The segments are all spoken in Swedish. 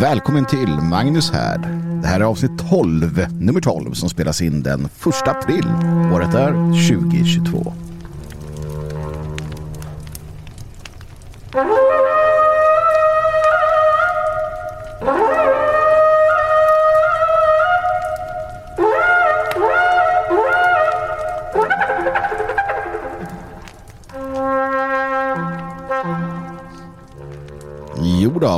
Välkommen till Magnus här. Det här är avsnitt 12, nummer 12, som spelas in den 1 april. Året är 2022.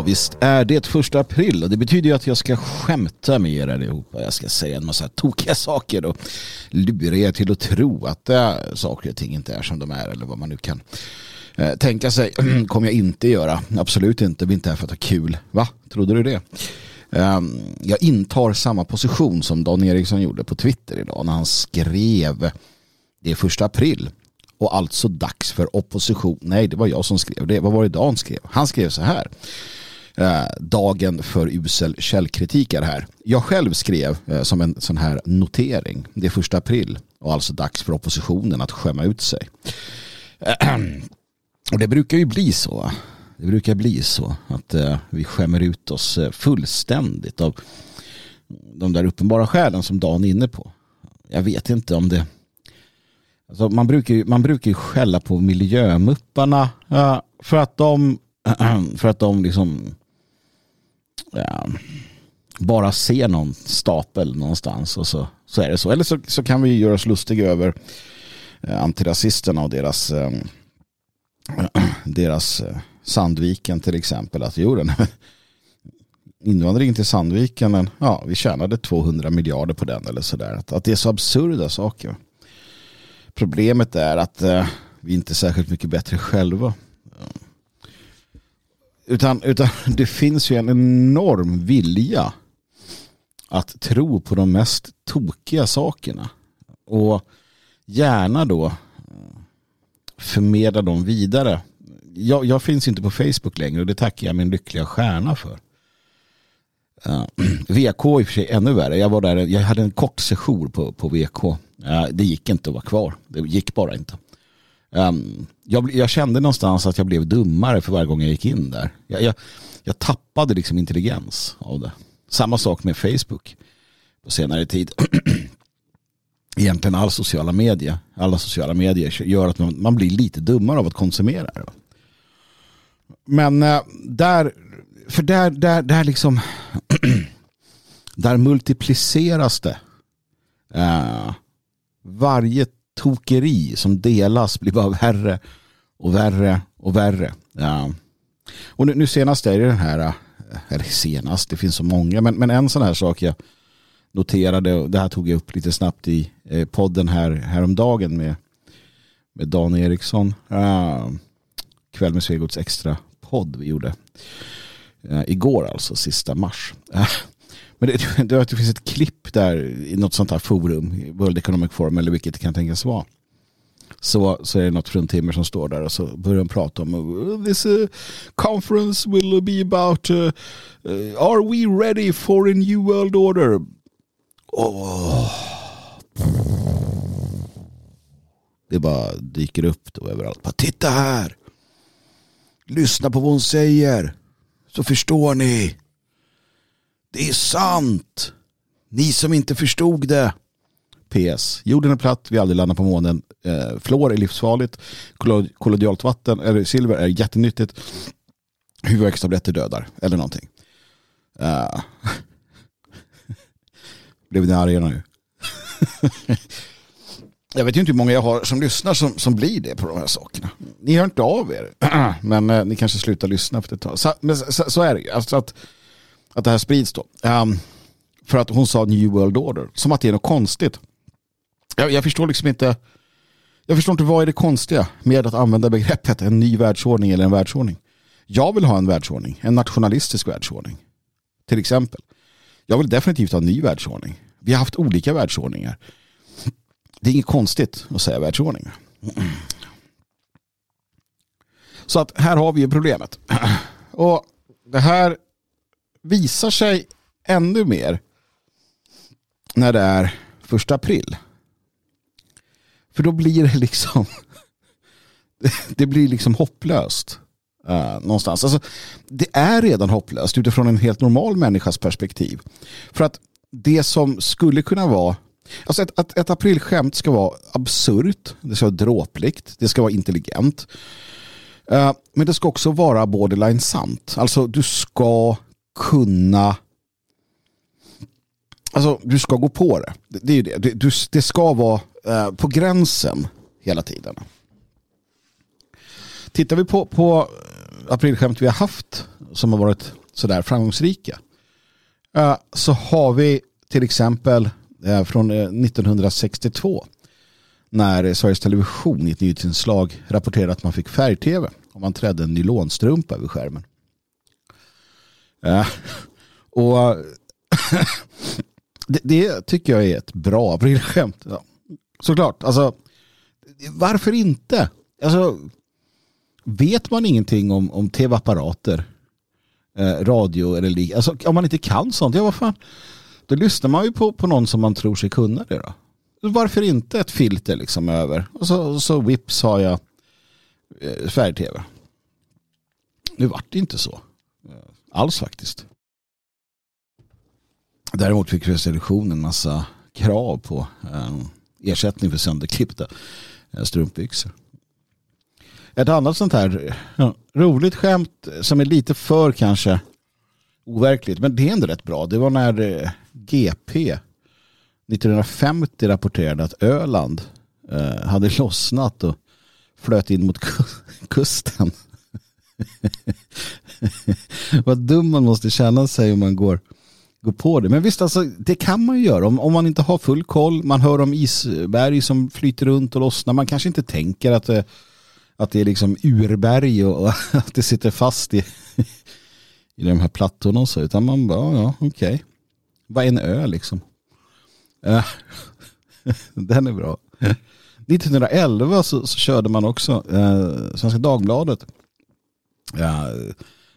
Visst är det första april och det betyder ju att jag ska skämta med er allihopa. Jag ska säga en massa tokiga saker och lura er till att tro att äh, saker och ting inte är som de är eller vad man nu kan eh, tänka sig. kommer jag inte göra. Absolut inte. Vi är inte här för att ha kul. Va? Trodde du det? Um, jag intar samma position som Dan Eriksson gjorde på Twitter idag när han skrev det är första april och alltså dags för opposition. Nej, det var jag som skrev det. Vad var det Dan skrev? Han skrev så här. Eh, dagen för usel källkritik är här. Jag själv skrev eh, som en sån här notering. Det är första april och alltså dags för oppositionen att skämma ut sig. Och det brukar ju bli så. Det brukar bli så att eh, vi skämmer ut oss fullständigt av de där uppenbara skälen som Dan är inne på. Jag vet inte om det Alltså man, brukar ju, man brukar ju skälla på miljömupparna för att de för att de liksom ja, bara ser någon stapel någonstans och så, så är det så. Eller så, så kan vi göra oss lustiga över eh, antirasisterna och deras ehm, deras eh, Sandviken till exempel. Att jo, den, invandringen till Sandviken, ja, vi tjänade 200 miljarder på den eller sådär. Att, att det är så absurda saker. Problemet är att eh, vi inte är särskilt mycket bättre själva. Utan, utan det finns ju en enorm vilja att tro på de mest tokiga sakerna. Och gärna då eh, förmedla dem vidare. Jag, jag, finns inte på Facebook längre och det tackar jag min lyckliga stjärna för. Eh, uh, VK i och för sig ännu värre. Jag var där, jag hade en kort session på, på VK eh, det gick inte att vara kvar. Det gick bara inte. Um, jag, jag, kände någonstans att jag blev dummare för varje gång jag gick in där. Jag, jag, jag tappade liksom intelligens av det. Samma sak med Facebook på senare tid. Egentligen all sociala medier, alla sociala medier gör att man, man blir lite dummare av att konsumera det. Men äh, där, för där, där, där liksom, där multipliceras det. Eh, varje tokeri som delas blir bara värre och värre och värre. Ja. Och nu, nu senast är det den här, eller senast, det finns så många, men, men en sån här sak jag noterade, och det här tog jag upp lite snabbt i eh, podden här häromdagen med, med Dan Eriksson. Uh, kväll med Svegots extra podd vi gjorde. Uh, igår alltså, sista mars. Uh, men det, det, det finns ett klipp där i något sånt här forum, World Economic Forum eller vilket det kan tänkas vara. Så, så är det något fruntimmer som står där och så börjar de prata om oh, this uh, conference will be about uh, uh, are we ready for a new world order? Oh. Det bara dyker upp då överallt. Bara, Titta här! Lyssna på vad hon säger. Så förstår ni. Det är sant. Ni som inte förstod det. PS. Jorden är platt, vi aldrig landar på månen. Eh, fluor är livsfarligt. Kollodialt vatten, eller silver är jättenyttigt. Huvudvärkstabletter dödar, eller någonting. Uh. Blev ni arga nu? jag vet ju inte hur många jag har som lyssnar som, som blir det på de här sakerna. Ni hör inte av er. men eh, ni kanske slutar lyssna efter ett tag. Så, men så, så är det ju. Alltså att, att det här sprids då. Um, för att hon sa New World Order. Som att det är något konstigt. Jag, jag, förstår liksom inte. Jag förstår inte vad är det konstiga med att använda begreppet en ny världsordning eller en världsordning. Jag vill ha en världsordning. En nationalistisk världsordning. Till exempel. Jag vill definitivt ha en ny världsordning. Vi har haft olika världsordningar. Det är inget konstigt att säga världsordning. Så att här har vi ju problemet. Och det här visar sig ännu mer när det är första april. För då blir det liksom det blir liksom hopplöst. Uh, någonstans. Alltså, det är redan hopplöst utifrån en helt normal människas perspektiv. För att det som skulle kunna vara Alltså ett, ett, ett aprilskämt ska vara absurt, det ska vara dråpligt, det ska vara intelligent. Uh, men det ska också vara borderline sant. Alltså du ska kunna Alltså du ska gå på det. Det, det är ju det. Du, det ska vara eh, på gränsen hela tiden. Tittar vi på, på aprilskämt vi har haft som har varit sådär framgångsrika eh, så har vi till exempel eh, från eh, 1962 när Sveriges Television i ett nyhetsinslag rapporterade att man fick färg-tv om man trädde en nylonstrumpa över skärmen. Eh, och det, det, tycker jag är ett bra aprilskämt. Ja. Såklart, alltså varför inte? Alltså vet man ingenting om, om tv-apparater, eh, radio eller liknande, alltså, om man inte kan sånt, ja vad fan, då lyssnar man ju på, på någon som man tror sig kunna det då. Varför inte ett filter liksom över? Och så, så vips har jag eh, färg-tv. Nu vart det inte så. Alls faktiskt. Däremot fick Resolution en massa krav på eh, ersättning för sönderklippta eh, strumpbyxor. Ett annat sånt här roligt skämt som är lite för kanske overkligt, men det är ändå rätt bra. Det var när eh, GP 1950 rapporterade att Öland eh, hade lossnat och flöt in mot kusten. Vad dum man måste känna sig om man går, går på det. Men visst, alltså, det kan man ju göra. Om, om man inte har full koll, man hör om isberg som flyter runt och lossnar. Man kanske inte tänker att det, att det är liksom urberg och, och att det sitter fast i, i de här plattorna och så. Utan man bara, ja, okej. Okay. Vad är en ö liksom? Uh, den är bra. 1911 så, så körde man också eh, Svenska Dagbladet. Ja,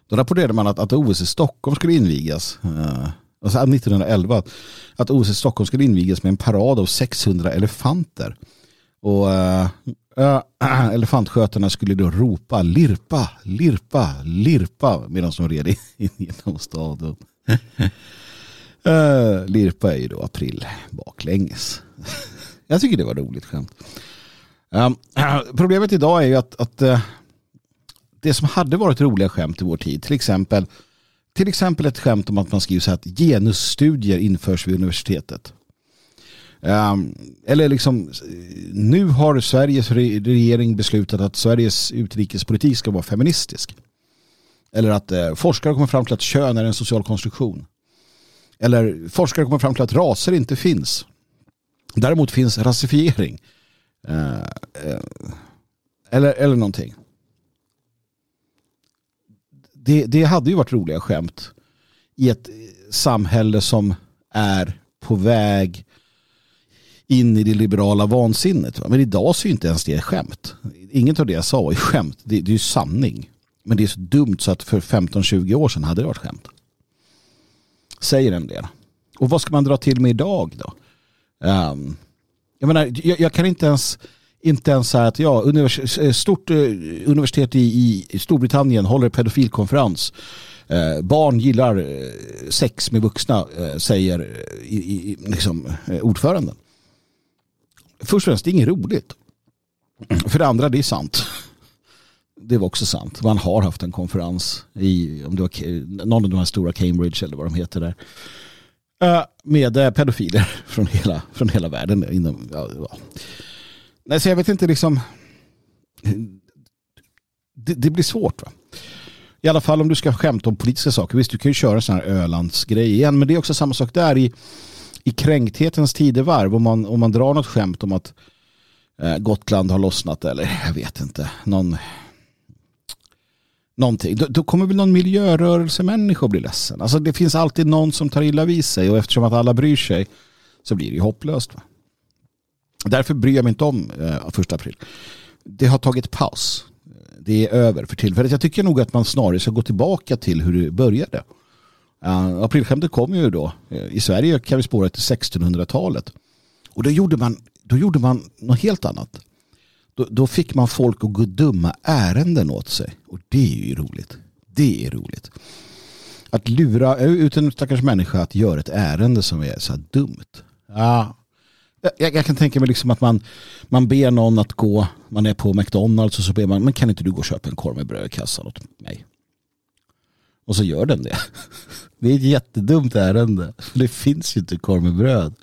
då rapporterade man att, att OS i Stockholm skulle invigas. Eh, alltså 1911. Att OS i Stockholm skulle invigas med en parad av 600 elefanter. Och eh, äh, elefantskötarna skulle då ropa lirpa, lirpa, lirpa medan de red in genom staden. uh, lirpa är ju då april baklänges. Jag tycker det var roligt skämt. Um, problemet idag är ju att, att uh, det som hade varit roliga skämt i vår tid, till exempel, till exempel ett skämt om att man skriver så här att genusstudier införs vid universitetet. Um, eller liksom, nu har Sveriges regering beslutat att Sveriges utrikespolitik ska vara feministisk. Eller att eh, forskare kommer fram till att kön är en social konstruktion. Eller forskare kommer fram till att raser inte finns. Däremot finns rasifiering. Eh, eh, eller, eller någonting. Det, det hade ju varit roliga skämt i ett samhälle som är på väg in i det liberala vansinnet. Men idag så är inte ens det skämt. Inget av det jag sa är skämt. Det, det är ju sanning. Men det är så dumt så att för 15-20 år sedan hade det varit skämt. Säger en del. Och vad ska man dra till med idag då? Um, jag menar, jag, jag, kan inte ens inte ens säga att ja, univers eh, stort eh, universitet i, i, Storbritannien håller pedofilkonferens. Eh, barn gillar eh, sex med vuxna, säger i, i, liksom, ordföranden först och främst, det är inget roligt. För det andra, det är sant. Det var också sant. Man har haft en konferens i om det var någon av de här stora Cambridge eller vad de heter där. Med pedofiler från hela, från hela världen. Inom, ja, Nej, så jag vet inte liksom. Det, det, blir svårt va. I alla fall om du ska skämta om politiska saker. Visst, du kan ju köra sån här Ölandsgrej igen. Men det är också samma sak där i i kränkthetens tidevarv om man, om man drar något skämt om att eh, Gotland har lossnat eller jag vet inte, någon någonting, då, då kommer väl någon miljörörelsemänniska att bli ledsen. Alltså det finns alltid någon som tar illa vid sig och eftersom att alla bryr sig så blir det ju hopplöst. Va? Därför bryr jag mig inte om eh, första april. Det har tagit paus. Det är över för tillfället. Jag tycker nog att man snarare ska gå tillbaka till hur det började. Uh, aprilskämtet kom ju då. Eh, I Sverige kan vi spåra till 1600-talet. Och då gjorde, man, då gjorde man något helt annat. då, då fick man folk att gå dumma ärenden åt sig. Och det är ju roligt. Det är roligt. Att lura ut en stackars människa att göra ett ärende som är så här dumt. Ja. Jag, jag, kan tänka mig liksom att man, man ber någon att gå, man är på McDonalds och så ber man, men kan inte du gå och köpa en korv med bröd i kassan åt mig? Och så gör den det. Det är ett jättedumt ärende. Det finns ju inte korv med bröd.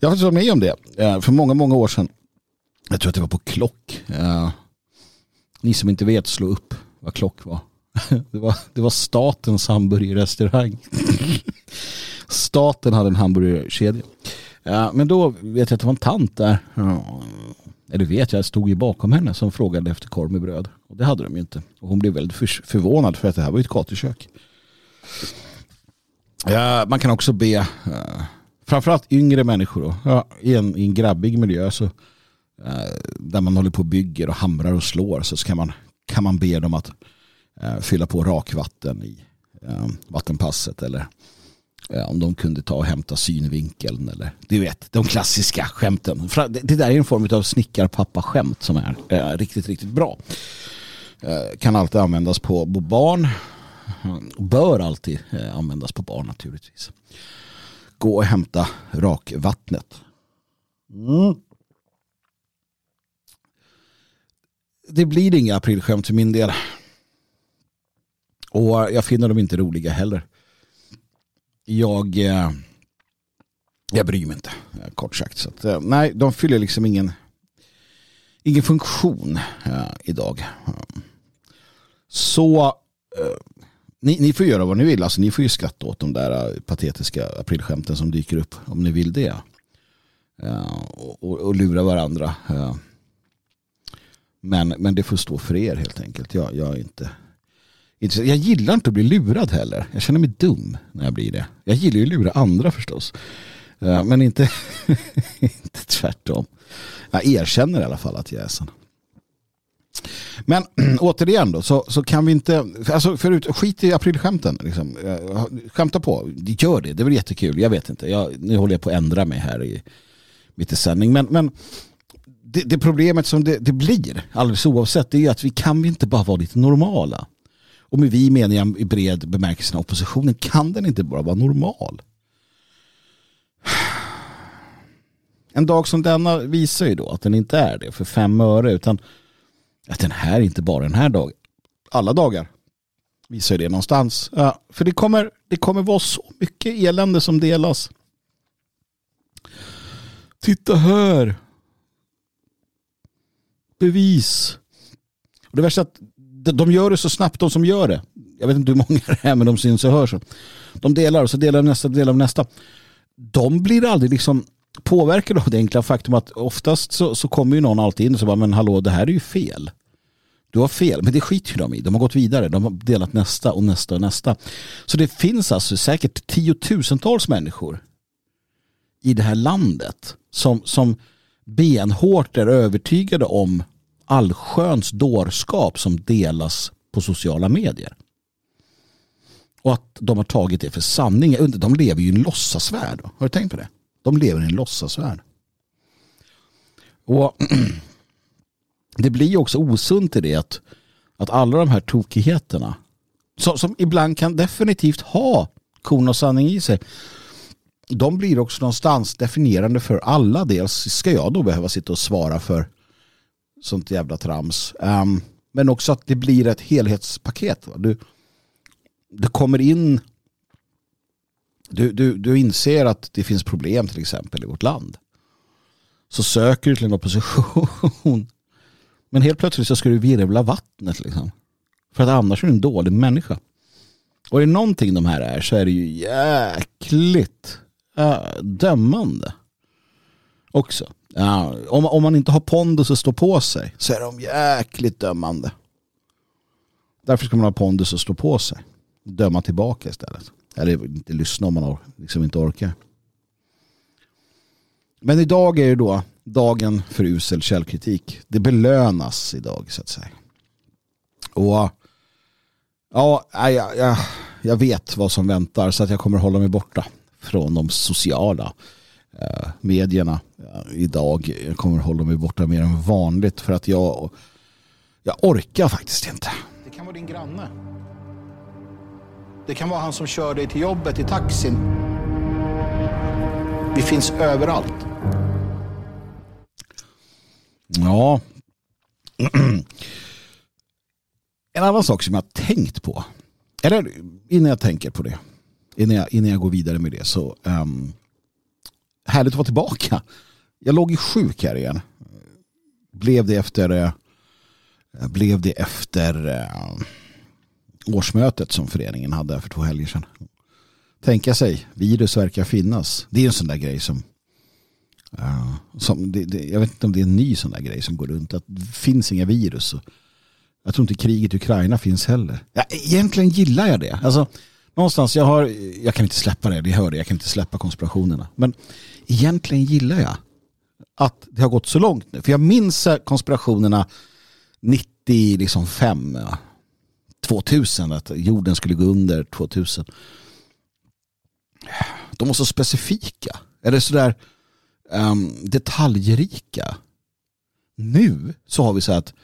Jag har faktiskt varit med om det eh, för många, många år sedan. Jag tror att det var på Klock. Eh, ni som inte vet, slå upp vad Klock var. Det var, det var statens hamburgerrestaurang. Staten hade en hamburgerkedja. Ja, men då vet jag att det var en tant där. Eller vet jag, stod ju bakom henne som frågade efter korv med bröd. Och det hade de ju inte. Och hon blev väldigt förvånad för att det här var ett gatukök. Ja, man kan också be uh, framförallt yngre människor då, ja, i, en, i en grabbig miljö så, uh, där man håller på och bygger och hamrar och slår så kan man, kan man be dem att uh, fylla på rakvatten i vattenpasset eller Eh, om de kunde ta och hämta synvinkeln eller du vet, de klassiska skämten. Det där är en form av snickarpappa-skämt som är eh, riktigt, riktigt bra. Eh, kan alltid användas på, på barn. Bör alltid eh, användas på barn naturligtvis. Gå och hämta rakvattnet. Mm. Det blir inga aprilskämt för min del. Och jag finner dem inte roliga heller jag, eh, jag bryr mig inte, eh, kort sagt. Så att, eh, nej, de fyller liksom ingen, ingen funktion idag. Så ni, ni, får göra vad ni vill. Alltså, ni får ju skratta åt de där patetiska aprilskämten som dyker upp om ni vill det. Uh, och, och, lura varandra. men, men det får stå för er helt enkelt. Jag, jag är inte jag gillar inte att bli lurad heller. Jag känner mig dum när jag blir det. Jag gillar ju att lura andra förstås. Eh, men inte, inte tvärtom. Jag erkänner i alla fall att jag är sån. Men återigen då, så, så kan vi inte, alltså förut, skit i aprilskämten. Liksom. Eh, skämta på, gör det, det är väl jättekul, jag vet inte. Jag, nu håller jag på att ändra mig här i mitt i sändning. Men, men det, det problemet som det, det, blir, alldeles oavsett, det är att vi kan vi inte bara vara lite normala. Och med vi menar jag i bred bemärkelse oppositionen. Kan den inte bara vara normal? En dag som denna visar ju då att den inte är det för fem öre utan att den här är inte bara den här dagen. Alla dagar visar ju det någonstans. Ja, för det kommer, det kommer vara så mycket elände som delas. Titta här. Bevis. Och det värsta är att de gör det så snabbt de som gör det. Jag vet inte hur många det är men de syns och hörs. De delar och så delar nästa, delar nästa. De blir aldrig liksom påverkade av det enkla faktum att oftast så, så kommer ju någon alltid in och så bara men hallå det här är ju fel. Du har fel, men det skiter ju de i. De har gått vidare, de har delat nästa och nästa och nästa. Så det finns alltså säkert tiotusentals människor i det här landet som, som benhårt är övertygade om allsköns dårskap som delas på sociala medier. Och att de har tagit det för sanning. De lever ju i en låtsasvärld. Har du tänkt på det? De lever i en låtsasvärld. Och det blir också osunt i det att, att alla de här tokigheterna som, som ibland kan definitivt ha korn och sanning i sig de blir också någonstans definierande för alla. Dels ska jag då behöva sitta och svara för sånt jävla trams. Um, men också att det blir ett helhetspaket. Du, du kommer in du, du, du inser att det finns problem till exempel i vårt land. Så söker du till en opposition. Men helt plötsligt så ska du virvla vattnet. Liksom. För att annars är du en dålig människa. Och är det någonting de här är så är det ju jäkligt äh, dömande. Också. Ja, om, om man inte har pondus att stå på sig så är de jäkligt dömande. Därför ska man ha pondus att stå på sig. Döma tillbaka istället. Eller inte lyssna om man liksom inte orkar. Men idag är det då dagen för usel källkritik. Det belönas idag så att säga. Och ja, jag, jag, jag vet vad som väntar så att jag kommer hålla mig borta från de sociala medierna uh, idag. Jag kommer hålla mig borta mer än vanligt för att jag, jag orkar faktiskt inte. Det kan vara din granne. Det kan vara han som kör dig till jobbet i taxin. Vi finns överallt. Ja. En annan sak som jag har tänkt på. Eller innan jag tänker på det. Innan jag, innan jag går vidare med det så. Um, härligt att vara tillbaka. Jag låg ju sjuk här igen. Blev det efter. Eh, blev det efter. Eh, årsmötet som föreningen hade för två helger sedan. Tänka sig, virus verkar finnas. Det är en sån där grej som, eh, som det, det, jag vet inte om det är en ny sån där grej som går runt. Att det finns inga virus. Jag tror inte kriget i Ukraina finns heller. Ja, egentligen gillar jag det. Alltså, någonstans, jag, har, jag kan inte släppa det, det hör det, jag kan inte släppa konspirationerna. Men egentligen gillar jag att det har gått så långt nu. För jag minns konspirationerna 95, liksom 2000, att jorden skulle gå under 2000. De var så specifika. Eller sådär um, ehm, detaljrika. Nu så har vi så att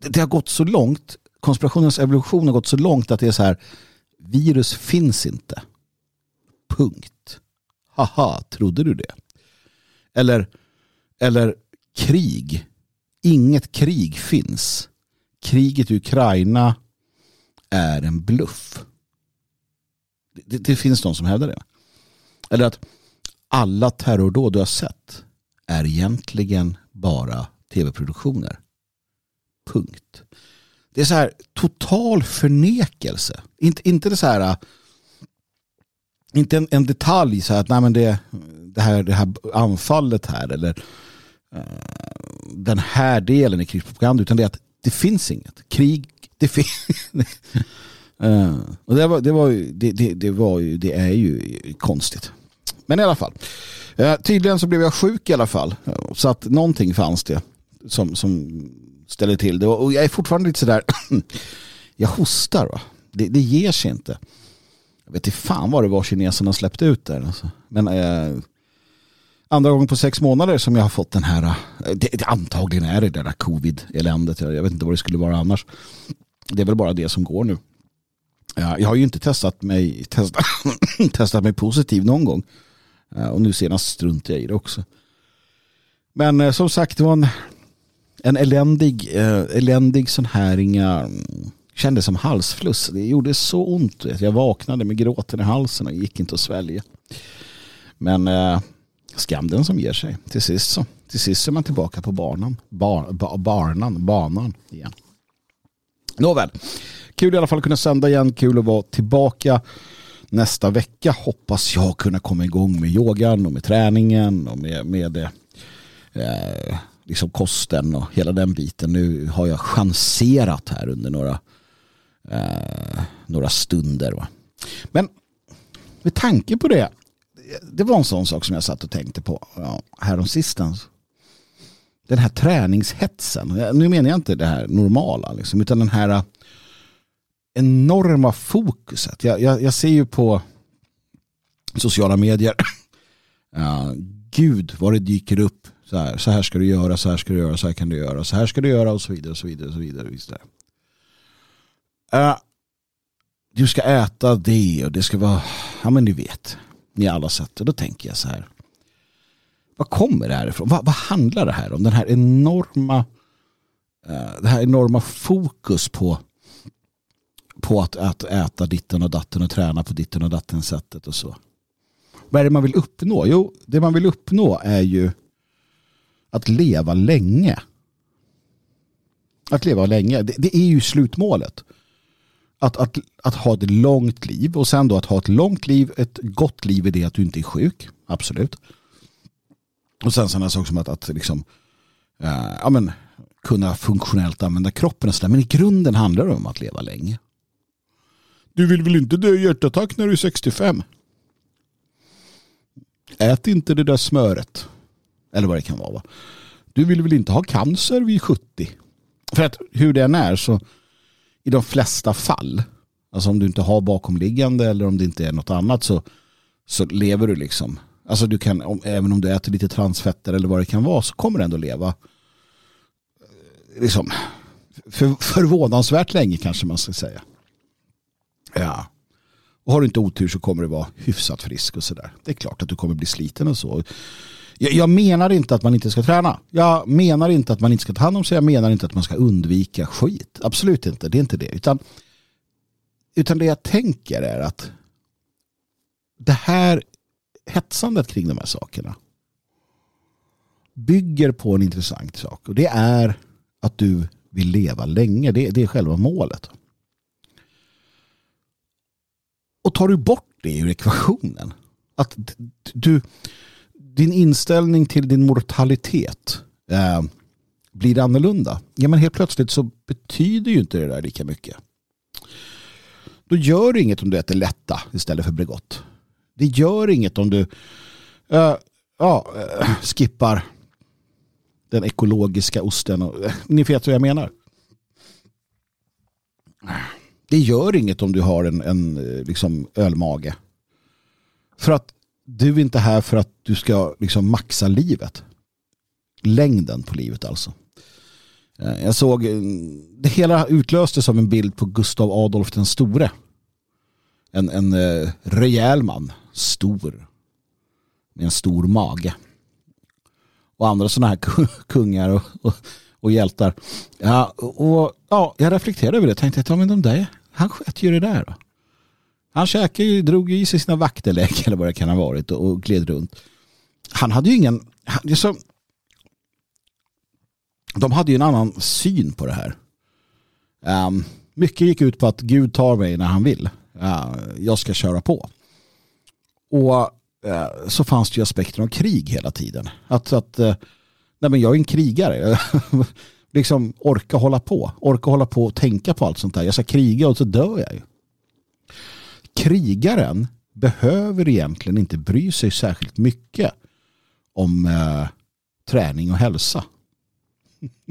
det, det har gått så långt, konspirationens evolution har gått så långt att det är så här, virus finns inte. Punkt. Haha, trodde du det? Eller, eller krig. Inget krig finns. Kriget i Ukraina är en bluff. Det, det, finns de som hävdar det. Eller att alla terrordåd du har sett är egentligen bara tv-produktioner. Punkt. Det är så här total förnekelse. Inte, inte det så här äh, inte en, en detalj så här att nej men det, det, här, det här anfallet här eller uh, den här delen i krigspropaganda utan det är att det finns inget. Krig det, uh, och det, var, det, var ju, det, det, det, var ju, det är ju konstigt. Men i alla fall. Uh, tydligen så blev jag sjuk i alla fall. Så att någonting fanns det som, som ställer till det. Och jag är fortfarande lite sådär. jag hostar va. Det, det ger sig inte. Jag vet inte fan vad det var kineserna släppte ut där. Alltså. Men eh, andra gången på sex månader som jag har fått den här. Eh, det, det, antagligen är det där covid-eländet. Jag vet inte vad det skulle vara annars. Det är väl bara det som går nu. Jag har ju inte testat mig, testat, testat mig positiv någon gång. Eh, och nu senast struntade jag i det också. Men eh, som sagt, det var en, en eländig, eh, eländig sån här inga mm, kändes som halsfluss. Det gjorde så ont. Jag vaknade med gråten i halsen och gick inte att svälja. Men eh, skam den som ger sig. Till sist så. Till sist är man tillbaka på banan. Bar, ba, barnan, banan igen. Nåväl, kul i alla fall att kunna sända igen. Kul att vara tillbaka nästa vecka. Hoppas jag kunna komma igång med yogan och med träningen och med, med eh, liksom kosten och hela den biten. Nu har jag chanserat här under några, eh, några stunder. Va? Men med tanke på det, det var en sån sak som jag satt och tänkte på ja, häromsistens den här träningshetsen. Nu menar jag inte det här normala, liksom, utan den här eh, enorma fokuset. Jag, jag, jag ser ju på sociala medier, ja, gud vad det dyker upp. Så här, så här ska du göra, så här ska du göra, så här kan du göra, så här ska du göra och så vidare. Och så vidare, och så vidare, och så vidare. Uh, du ska äta det och det ska vara, ja men ni vet, ni alla sett. Och då tänker jag så här, vad kommer det här ifrån? Vad, vad handlar det här om? Den här enorma uh, det här enorma fokus på på att, att äta ditten och datten och träna på ditten och datten sättet och så. Vad är det man vill uppnå? Jo, det man vill uppnå är ju att leva länge. Att leva länge, det, det är ju slutmålet. Att, att, att ha ett långt liv och sen då att ha ett långt liv, ett gott liv i det att du inte är sjuk. Absolut. Och sen sådana saker som att, att liksom, eh, ja, men, kunna funktionellt använda kroppen och sådär. Men i grunden handlar det om att leva länge. Du vill väl inte dö i hjärtattack när du är 65? Ät inte det där smöret. Eller vad det kan vara. Va? Du vill väl inte ha cancer vid 70? För att hur det än är så i de flesta fall, alltså om du inte har bakomliggande eller om det inte är något annat så, så lever du liksom Alltså du kan, om, även om du äter lite transfetter eller vad det kan vara så kommer du ändå leva eh, liksom, för, förvånansvärt länge kanske man ska säga. Ja. Och har du inte otur så kommer du vara hyfsat frisk och sådär. Det är klart att du kommer bli sliten och så. Jag, jag, menar inte att man inte ska träna. Jag menar inte att man inte ska ta hand om sig. Jag menar inte att man ska undvika skit. Absolut inte. Det är inte det. Utan, utan det jag tänker är att det här hetsandet kring de här sakerna bygger på en intressant sak. Och det är att du vill leva länge. Det, det är själva målet. Och tar du bort det ur ekvationen, att du, din inställning till din mortalitet eh, blir annorlunda, ja men helt plötsligt så betyder ju inte det där lika mycket. Då gör det inget om du äter lätta istället för Bregott. Det gör inget om du eh, ja, eh, skippar den ekologiska osten. Och, eh, ni vet vad jag menar. Det gör inget om du har en, en eh, liksom ölmage. För att du är inte här för att du ska liksom maxa livet. Längden på livet alltså. Eh, jag såg, eh, det hela utlöstes av en bild på Gustav Adolf den store. En, en eh, rejäl man stor. Med en stor mage. Och andra sådana här kungar och, och, och, hjältar. Ja, och, ja, jag reflekterade över det. Tänkte att ja, men de där, han sköt ju det där. Då. Han käkade ju, drog i sig sina vaktelägg eller vad det kan ha varit och, och gled runt. Han hade ju ingen... Han, liksom... de hade ju en annan syn på det här. Um, mycket gick ut på att Gud tar mig när han vill. Uh, jag ska köra på. Och uh, så fanns det ju aspekter av krig hela tiden. Att, att uh, nej men jag är en krigare. liksom orka hålla på. Orka hålla på och tänka på allt sånt där. Jag ska kriga och så dör jag ju. Krigaren behöver egentligen inte bry sig särskilt mycket om eh, träning och hälsa.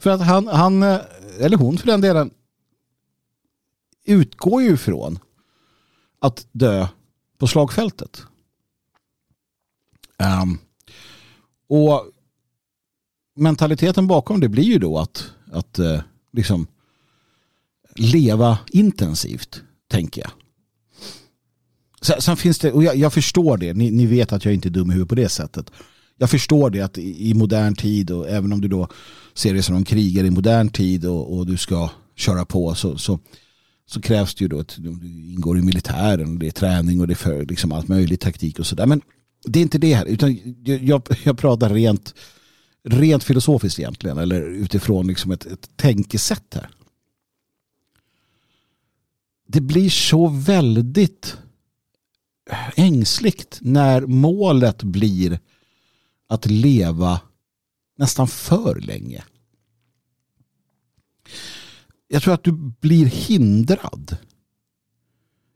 för att han, han, eh, eller hon för den delen, utgår ju ifrån att dö på slagfältet. Um, och mentaliteten bakom det blir ju då att, att uh, liksom leva intensivt, tänker jag. Sen, sen finns det, och jag, jag förstår det, ni, ni, vet att jag inte är dum i huvudet på det sättet. Jag förstår det att i, i modern tid och även om du då ser det som en krigare i modern tid och, och du ska köra på så, så så krävs det ju då att du ingår i militären och det är träning och det är för liksom allt möjligt taktik och sådär. Men det är inte det här, utan jag, jag pratar rent, rent filosofiskt egentligen eller utifrån liksom ett, ett tänkesätt här. Det blir så väldigt ängsligt när målet blir att leva nästan för länge jag tror att du blir hindrad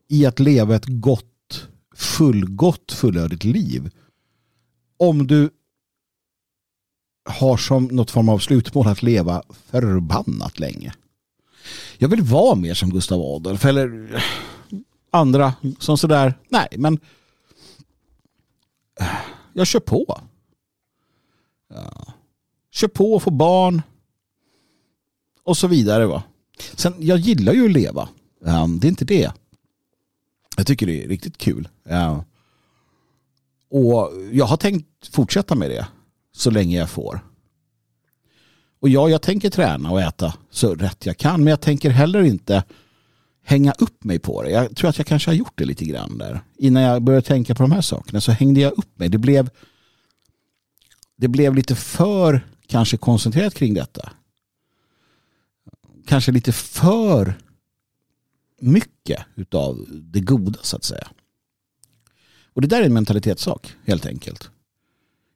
i att leva ett gott, fullgott, fullödigt liv. Om du har som något form av slutmål att leva förbannat länge. Jag vill vara mer som Gustav Adolf eller andra som sådär, nej men jag kör på. Ja. Kör på och få barn och så vidare va. Sen, jag gillar ju att leva. Um, det är inte det. Jag tycker det är riktigt kul. Uh, och jag har tänkt fortsätta med det så länge jag får. Och ja, jag tänker träna och äta så rätt jag kan. Men jag tänker heller inte hänga upp mig på det. Jag tror att jag kanske har gjort det lite grann där. Innan jag började tänka på de här sakerna så hängde jag upp mig. Det blev, det blev lite för kanske koncentrerat kring detta kanske lite för mycket av det goda så att säga. Och det där är en mentalitetssak helt enkelt.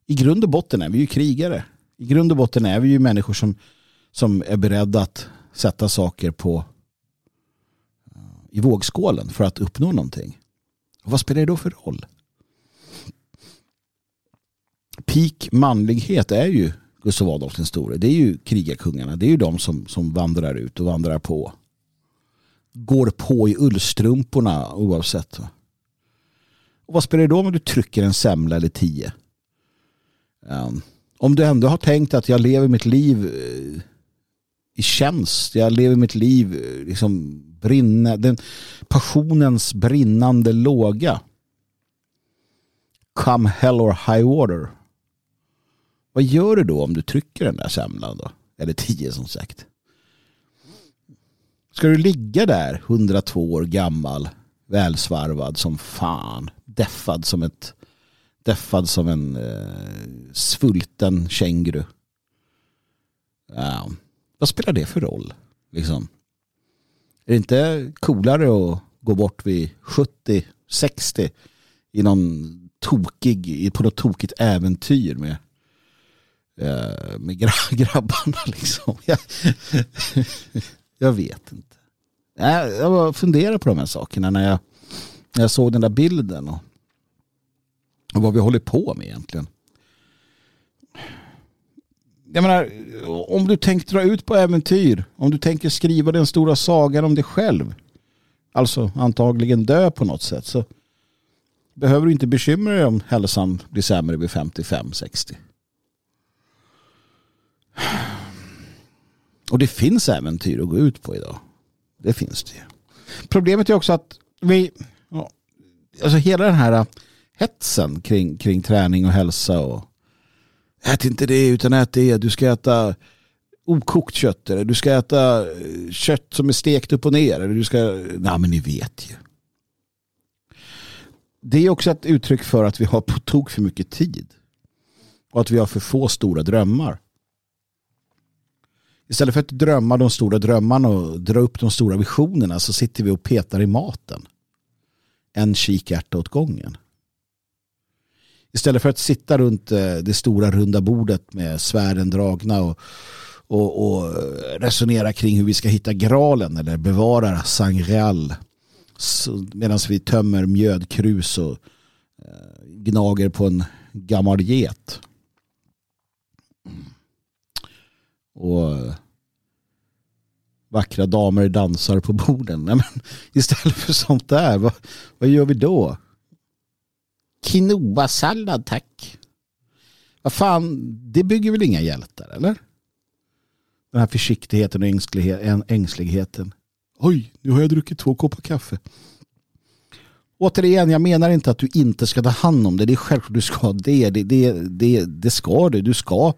I grund och botten är vi ju krigare. I grund och botten är vi ju människor som, som är beredda att sätta saker på eh, i vågskålen för att uppnå någonting. Och vad spelar det då för roll? Peak manlighet är ju Gustav Adolf den store. Det är ju krigarkungarna. Det är ju de som, som vandrar ut och vandrar på. Går på i ullstrumporna oavsett. Och vad spelar det då om du trycker en semla eller tio? Um, om du ändå har tänkt att jag lever mitt liv eh, i tjänst, jag lever mitt liv eh, liksom brinna, den passionens brinnande låga. Come hell or high water. Vad gör du då om du trycker den där semlan då? Eller tio som sagt. Ska du ligga där 102 år gammal, välsvarvad som fan, deffad som ett deffad som en eh, svulten känguru. Uh, Vad spelar det för roll? Liksom? Är det inte coolare att gå bort vid 70, 60 i någon tokig, på något tokigt äventyr med Eh, med grabbarna liksom. Jag, jag vet inte. Jag bara funderar på de här sakerna när jag, när jag såg den där bilden och, och vad vi håller på med egentligen. Jag menar, om du tänker dra ut på äventyr, om du tänker skriva den stora sagan om dig själv, alltså antagligen dö på något sätt, så behöver du inte bekymra dig om hälsan blir sämre vid 55-60. Och det finns äventyr att gå ut på idag. Det finns det. ju. Problemet är också att vi, alltså hela den här hetsen kring, kring träning och hälsa och ät inte det utan ät det. Du ska äta okokt kött eller du ska äta eh, kött som är stekt upp och ner. Eller du ska, nej men ni vet ju. Det är också ett uttryck för att vi har på tok för mycket tid. Och att vi har för få stora drömmar. Istället för att drömma de stora drömmarna och dra upp de stora visionerna så sitter vi och petar i maten. En kikärta åt gången. Istället för att sitta runt eh, det stora runda bordet med svärden dragna och, och, och eh, resonera kring hur vi ska hitta gralen eller bevara Sangreal medan vi tömmer mjödkrus och eh, gnager på en gammal get och vackra damer dansar på borden. Nej, men istället för sånt där, vad, vad gör vi då? Quinoa-sallad tack. Vad fan, det bygger väl inga hjältar eller? Den här försiktigheten och ängsligheten. Oj, nu har jag druckit två koppar kaffe. Återigen, jag menar inte att du inte ska ta hand om det. Det är självklart du ska det. Det, det, det, det ska du. Du ska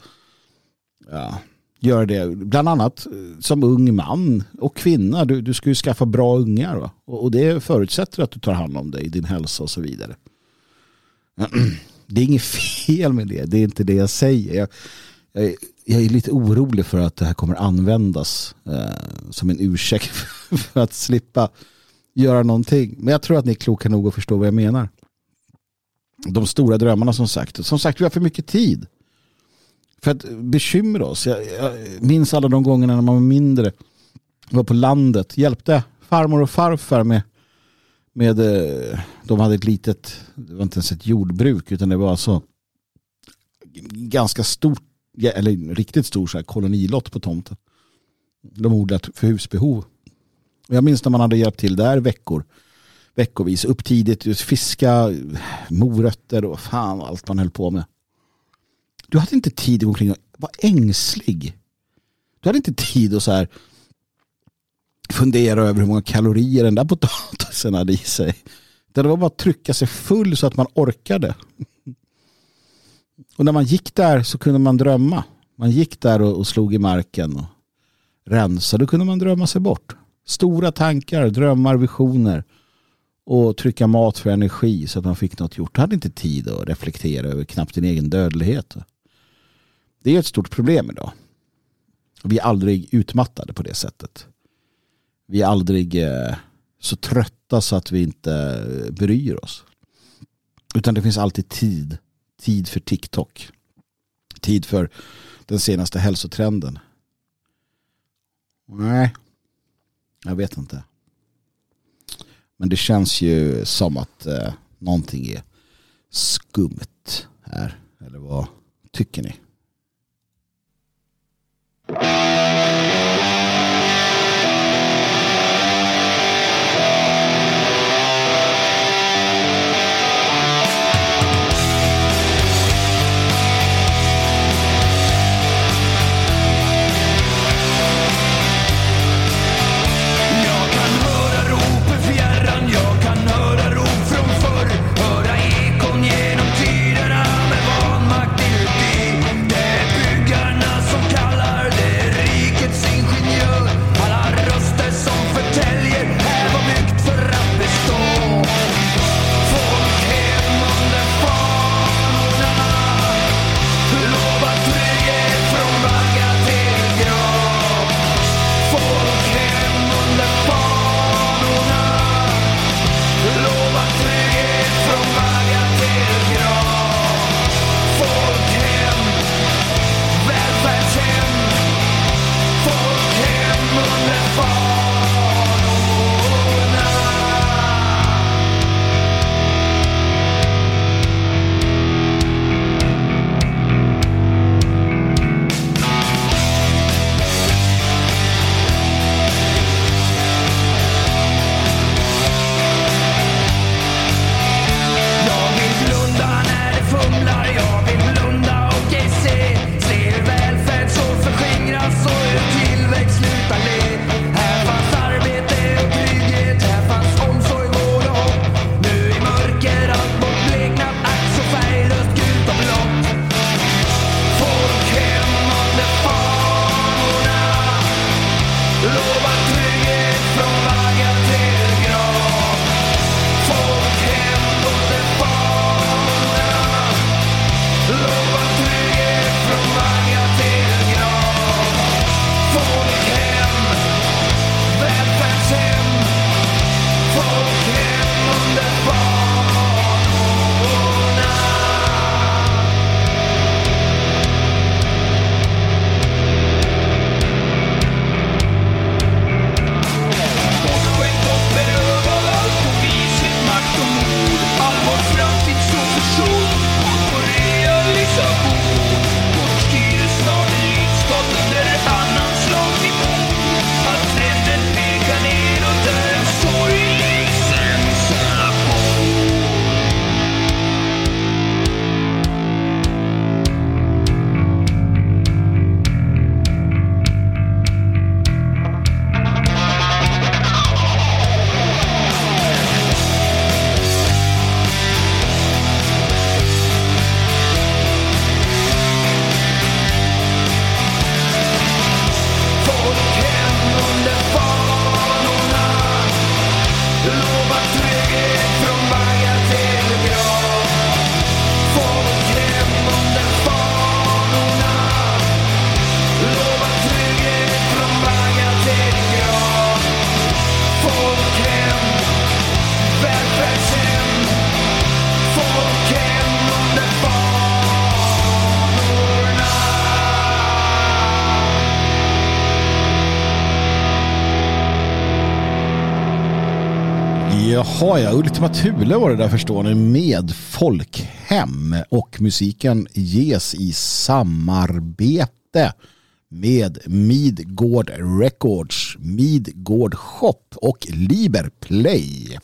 ja, göra det. Bland annat eh, som ung man och kvinna. Du, du ska ju skaffa bra ungar. Va? Och, och det förutsätter att du tar hand om dig, din hälsa och så vidare. Det är inget fel med det. Det är inte det jag säger. Jag, jag, jag är lite orolig för att det här kommer användas eh, som en ursäkt för att slippa göra någonting. Men jag tror att ni är kloka nog att förstå vad jag menar. De stora drömmarna som sagt. Som sagt, vi har för mycket tid för att bekymra oss. Jag, jag minns alla de gångerna när man var mindre. Var på landet. Hjälpte farmor och farfar med, med eh, de hade ett litet, det var inte ens ett jordbruk utan det var alltså ganska stort, eller riktigt stor så här kolonilott på tomten. De odlat för husbehov. Jag minns när man hade hjälpt till där veckor veckovis. Upp tidigt, fiska, morötter och fan allt man höll på med. Du hade inte tid att gå omkring och vara ängslig. Du hade inte tid att så här fundera över hur många kalorier den där potatisen hade i sig. Det var bara att trycka sig full så att man orkade. Och när man gick där så kunde man drömma. Man gick där och, slog i marken och rensade. Då kunde man drömma sig bort. Stora tankar, drömmar, visioner och trycka mat för energi så att man fick något gjort. Du hade inte tid att reflektera över knappt din egen dödlighet. Det är ett stort problem idag. Vi är aldrig utmattade på det sättet. Vi är aldrig eh, så trötta så att vi inte bryr oss. Utan det finns alltid tid. Tid för TikTok. Tid för den senaste hälsotrenden. Nej, jag vet inte. Men det känns ju som att eh, någonting är skumt här. Eller vad tycker ni? Jaha, ja. Ultima Thule var det där förstår ni med Folkhem och musiken ges i samarbete med Midgård Records, Midgård Shop och Liberplay.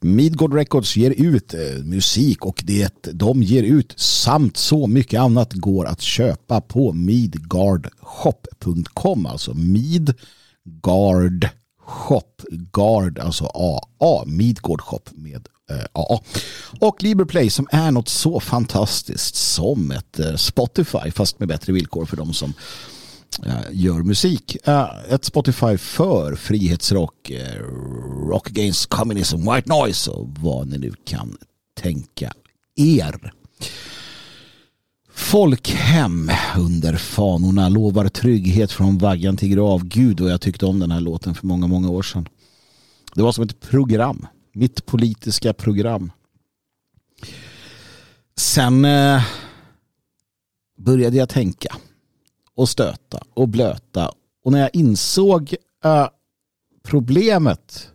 Midgård Records ger ut eh, musik och det de ger ut samt så mycket annat går att köpa på midgardshop.com alltså Midgard Shop, Guard, alltså AA, Midgård Shop med eh, AA. Och Liberplay som är något så fantastiskt som ett eh, Spotify fast med bättre villkor för de som eh, gör musik. Eh, ett Spotify för frihetsrock, eh, rock against communism, white noise och vad ni nu kan tänka er. Folkhem under fanorna lovar trygghet från vaggan till grav. Gud och jag tyckte om den här låten för många, många år sedan. Det var som ett program. Mitt politiska program. Sen eh, började jag tänka och stöta och blöta. Och när jag insåg eh, problemet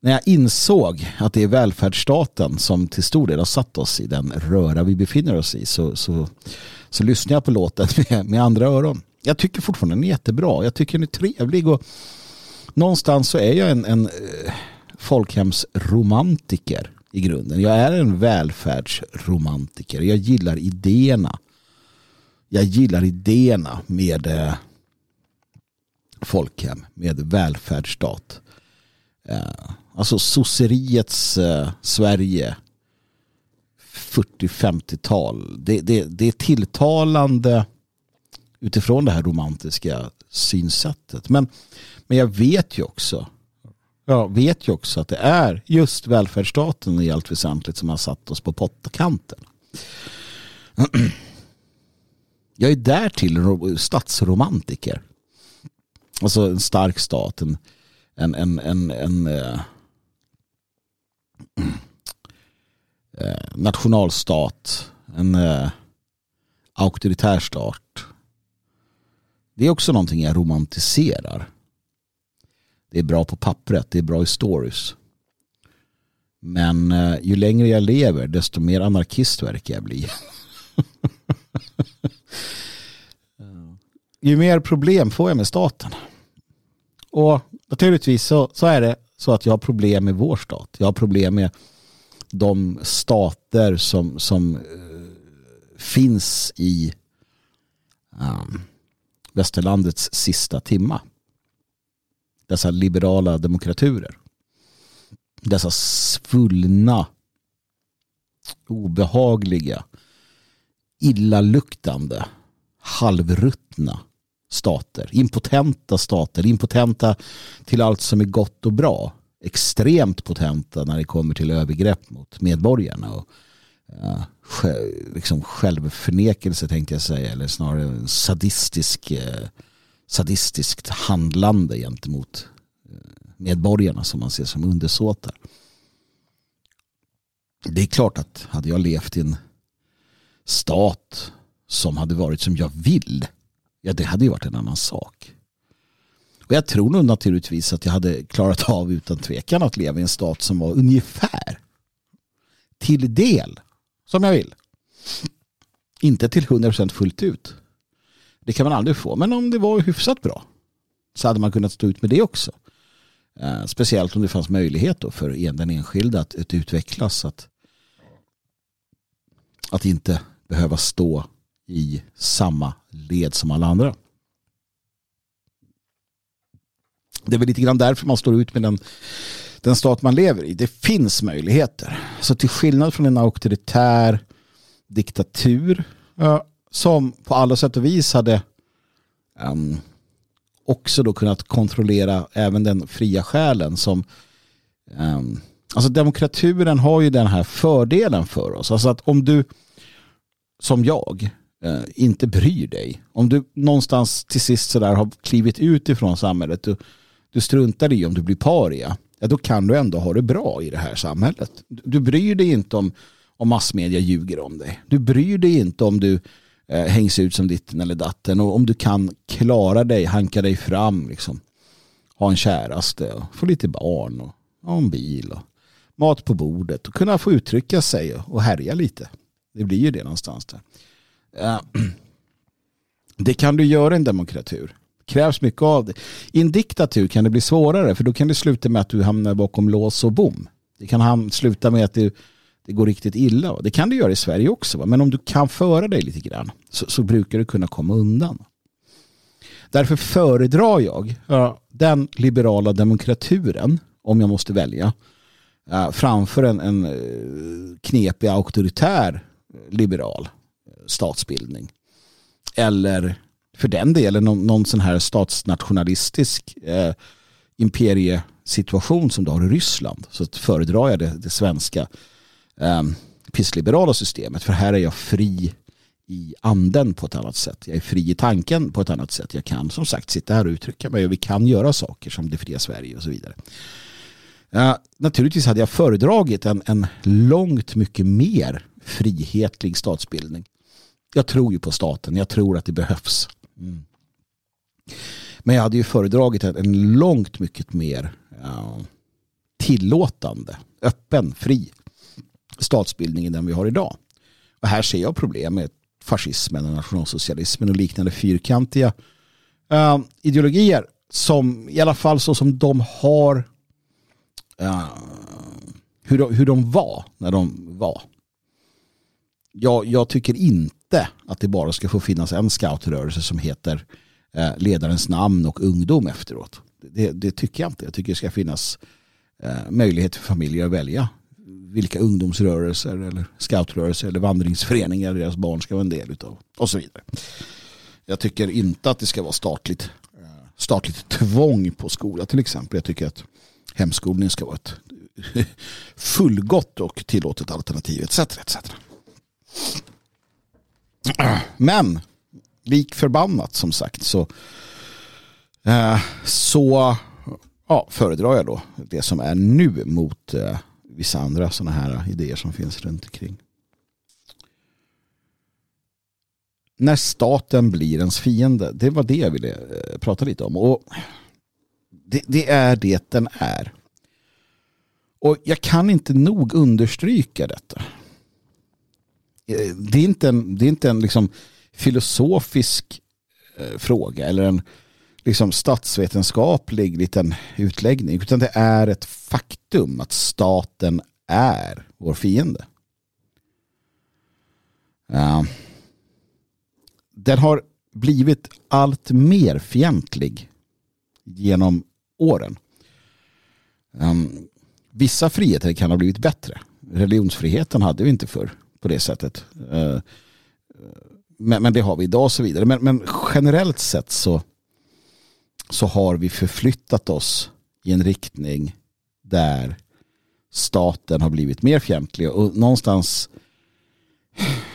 när jag insåg att det är välfärdsstaten som till stor del har satt oss i den röra vi befinner oss i så, så, så lyssnade jag på låten med, med andra öron. Jag tycker fortfarande den är jättebra. Jag tycker den är trevlig och någonstans så är jag en, en eh, folkhemsromantiker i grunden. Jag är en välfärdsromantiker. Jag gillar idéerna. Jag gillar idéerna med eh, folkhem, med välfärdsstat. Eh, Alltså sosseriets eh, Sverige 40-50-tal. Det, det, det är tilltalande utifrån det här romantiska synsättet. Men, men jag vet ju också jag vet ju också att det är just välfärdsstaten i allt väsentligt som har satt oss på pottkanten. Jag är därtill statsromantiker. Alltså en stark stat, en, en, en, en, eh, en eh, nationalstat, en eh, auktoritär stat. Det är också någonting jag romantiserar. Det är bra på pappret, det är bra i stories. Men eh, ju längre jag lever desto mer anarkist verkar jag bli. ju mer problem får jag med staten. Och naturligtvis så, så är det så att jag har problem med vår stat. Jag har problem med de stater som, som eh, finns i um, västerlandets sista timma. Dessa liberala demokraturer. Dessa svullna, obehagliga, illaluktande, halvruttna stater, impotenta stater, impotenta till allt som är gott och bra. Extremt potenta när det kommer till övergrepp mot medborgarna. Och, eh, ja, liksom självförnekelse tänkte jag säga, eller snarare sadistisk, eh, sadistiskt handlande gentemot eh, medborgarna som man ser som undersåtar. Det är klart att hade jag levt i en stat som hade varit som jag vill ja det hade ju varit en annan sak. Och jag tror nog naturligtvis att jag hade klarat av utan tvekan att leva i en stat som var ungefär till del som jag vill. Inte till 100% fullt ut. Det kan man aldrig få. Men om det var hyfsat bra så hade man kunnat stå ut med det också. Eh, speciellt om det fanns möjlighet då för den enskilda att, att utvecklas. Att, att inte behöva stå i samma led som alla andra. Det är väl lite grann därför man står ut med den, den stat man lever i. Det finns möjligheter. Så till skillnad från en auktoritär diktatur som på alla sätt och vis hade um, också då kunnat kontrollera även den fria själen som um, alltså demokraturen har ju den här fördelen för oss. Alltså att om du som jag eh, inte bryr dig. Om du någonstans till sist sådär har klivit ut ifrån samhället, du, du struntar i om du blir paria, ja, då kan du ändå ha det bra i det här samhället. Du bryr dig inte om, om massmedia ljuger om dig. Du bryr dig inte om du eh, hängs ut som ditten eller datten och om du kan klara dig, hanka dig fram, liksom. ha en käraste och få lite barn och ha en bil och mat på bordet och kunna få uttrycka sig och härja lite. Det blir ju det någonstans där. Eh, det kan du göra i en demokratur. Krävs mycket av det. I en diktatur kan det bli svårare för då kan det sluta med att du hamnar bakom lås och bom. Det kan sluta med att du, det går riktigt illa. Det kan du göra i Sverige också. Men om du kan föra dig lite grann så, så brukar du kunna komma undan. Därför föredrar jag den liberala demokraturen, om jag måste välja, framför en, en eh, knepig auktoritär liberal statsbildning. Eller för den delen någon, någon sån här statsnationalistisk eh, imperiesituation som du har i Ryssland. Så föredrar jag det, det svenska eh, pissliberala systemet. För här är jag fri i anden på ett annat sätt. Jag är fri i tanken på ett annat sätt. Jag kan som sagt sitta här och uttrycka mig och vi kan göra saker som det fria Sverige och så vidare. Uh, naturligtvis hade jag föredragit en, en långt mycket mer frihetlig statsbildning. Jag tror ju på staten. Jag tror att det behövs. Mm. Men jag hade ju föredragit en, långt mycket mer ja, tillåtande, öppen, fri statsbildning än den vi har idag. Och här ser jag problem med fascismen och nationalsocialismen och liknande fyrkantiga uh, ideologier som i alla fall så som de har uh, hur, de, hur de var när de var. Jag, jag tycker inte att det bara ska få finnas en scoutrörelse som heter eh, ledarens namn och ungdom efteråt. Det, det, tycker jag inte. Jag tycker det ska finnas eh, möjlighet för familjer att välja vilka ungdomsrörelser eller scoutrörelser eller vandringsföreningar deras barn ska vara en del av och så vidare. Jag tycker inte att det ska vara statligt, eh, statligt tvång på skola till exempel. Jag tycker att hemskolning ska vara ett fullgott och tillåtet alternativ etc. etc. Men lik förbannat som sagt så, eh, så ja, föredrar jag då det som är nu mot eh, vissa andra sådana här idéer som finns runt omkring. När staten blir ens fiende, det var det jag ville eh, prata lite om. Och det, det är det den är. Och jag kan inte nog understryka detta. Det är inte en, det är inte en liksom filosofisk eh, fråga eller en liksom statsvetenskaplig liten utläggning utan det är ett faktum att staten är vår fiende. Den har blivit allt mer fientlig genom åren. Um, vissa friheter kan ha blivit bättre. Religionsfriheten hade vi inte förr på det sättet. Eh, men, men, det har vi idag och så vidare. Men, men generellt sett så så har vi förflyttat oss i en riktning där staten har blivit mer fientlig och någonstans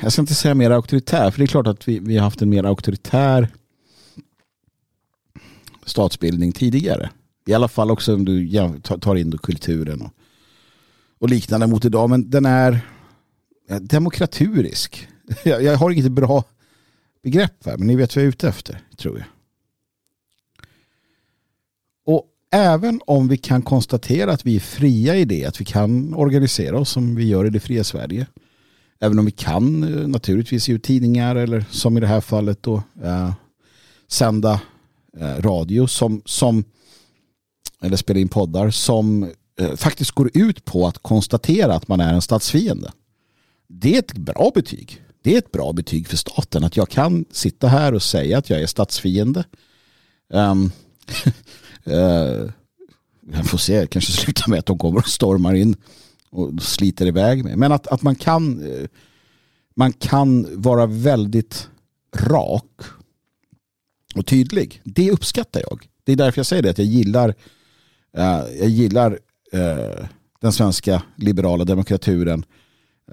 jag ska inte säga mer auktoritär för det är klart att vi, vi har haft en mer auktoritär statsbildning tidigare. I alla fall också om du tar in kulturen och, och liknande mot idag. Men den är Eh, demokraturisk. Jag, jag har inget bra begrepp här men ni vet vad jag är ute efter tror jag. Och även om vi kan konstatera att vi är fria i det, att vi kan organisera oss som vi gör i det fria Sverige. Även om vi kan eh, naturligtvis ge ut tidningar eller som i det här fallet då eh, sända eh, radio som, som eller spela in poddar som eh, faktiskt går ut på att konstatera att man är en statsfiende. Det är ett bra betyg. Det är ett bra betyg för staten att jag kan sitta här och säga att jag är statsfiende. Um, uh, jag får se, kanske slutar med att de kommer och stormar in och sliter iväg mig. Men att, att man kan eh, man kan vara väldigt rak och tydlig. Det uppskattar jag. Det är därför jag säger det att jag gillar uh, jag gillar uh, den svenska liberala demokraturen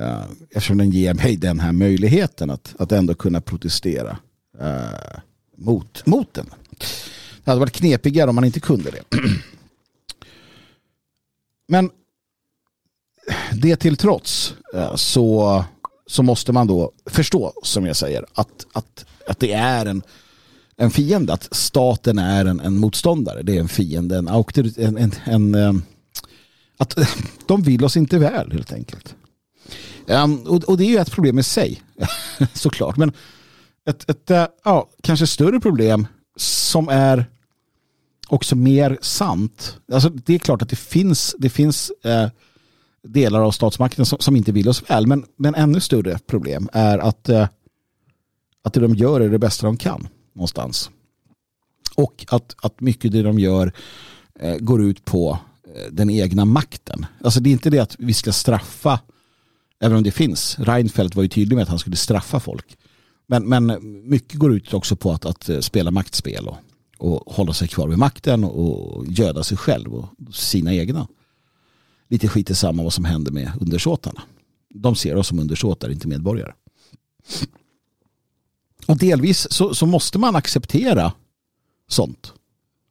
uh, eftersom den ger mig den här möjligheten att, att ändå kunna protestera eh, mot, mot den. Det hade varit knepigare om man inte kunde det. Men det till trots uh, så, så måste man då förstå, som jag säger, att, att, att det är en, en fiende. Att staten är en, en motståndare. Det är en fiende, en, en, en, en, att de vill oss inte väl helt enkelt. Um, och, och, det är ju ett problem i sig, såklart. Men ett, ett uh, ja, kanske större problem som är också mer sant. Alltså, det är klart att det finns, det finns uh, delar av statsmakten som, som, inte vill oss väl. Men, men ännu större problem är att, uh, att det de gör är det bästa de kan någonstans. Och att, att mycket det de gör går ut på den egna makten. Alltså det är inte det att vi ska straffa Även om det finns. Reinfeldt var ju tydlig med att han skulle straffa folk. Men, men mycket går ut också på att, att eh, spela maktspel och, och hålla sig kvar vid makten och göda sig själv och sina egna. Lite skit i samma vad som händer med undersåtarna. De ser oss som undersåtar, inte medborgare. Och delvis så, så måste man acceptera sånt.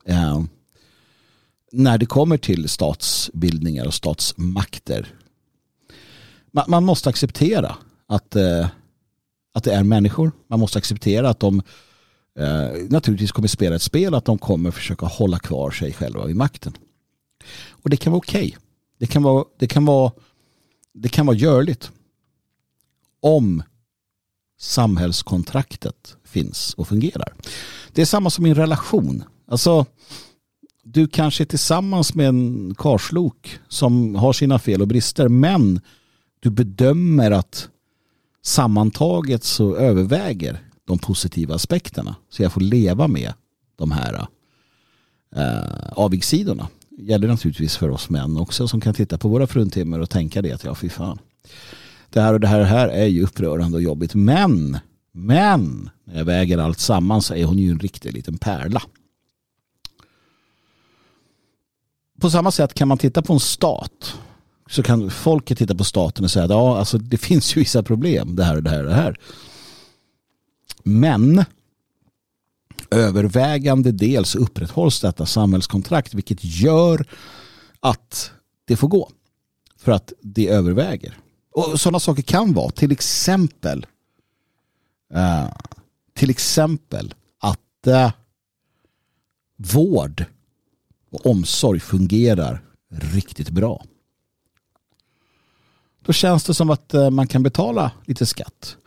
Eh, när det kommer till statsbildningar och statsmakter man, man måste acceptera att, eh, att det är människor. Man måste acceptera att de eh, naturligtvis kommer spela ett spel, att de kommer försöka hålla kvar sig själva vid makten. Och det kan vara okej. Okay. Det kan vara, det kan vara, det kan vara görligt. Om samhällskontraktet finns och fungerar. Det är samma som i en relation. Alltså, du kanske är tillsammans med en karslok som har sina fel och brister men du bedömer att sammantaget så överväger de positiva aspekterna. Så jag får leva med de här eh, avigsidorna. Det gäller naturligtvis för oss män också som kan titta på våra fruntimmer och tänka det att ja fy fan. Det här och det här, och det här är ju upprörande och jobbigt. Men, men, när jag väger allt samman så är hon ju en riktig liten pärla. På samma sätt kan man titta på en stat så kan folket titta på staten och säga att ja, alltså, det finns ju vissa problem, det här och det här och det här. Men övervägande dels upprätthålls detta samhällskontrakt vilket gör att det får gå. För att det överväger. Och sådana saker kan vara till exempel uh, till exempel att uh, vård och omsorg fungerar riktigt bra då känns det som att eh, man kan betala lite skatt.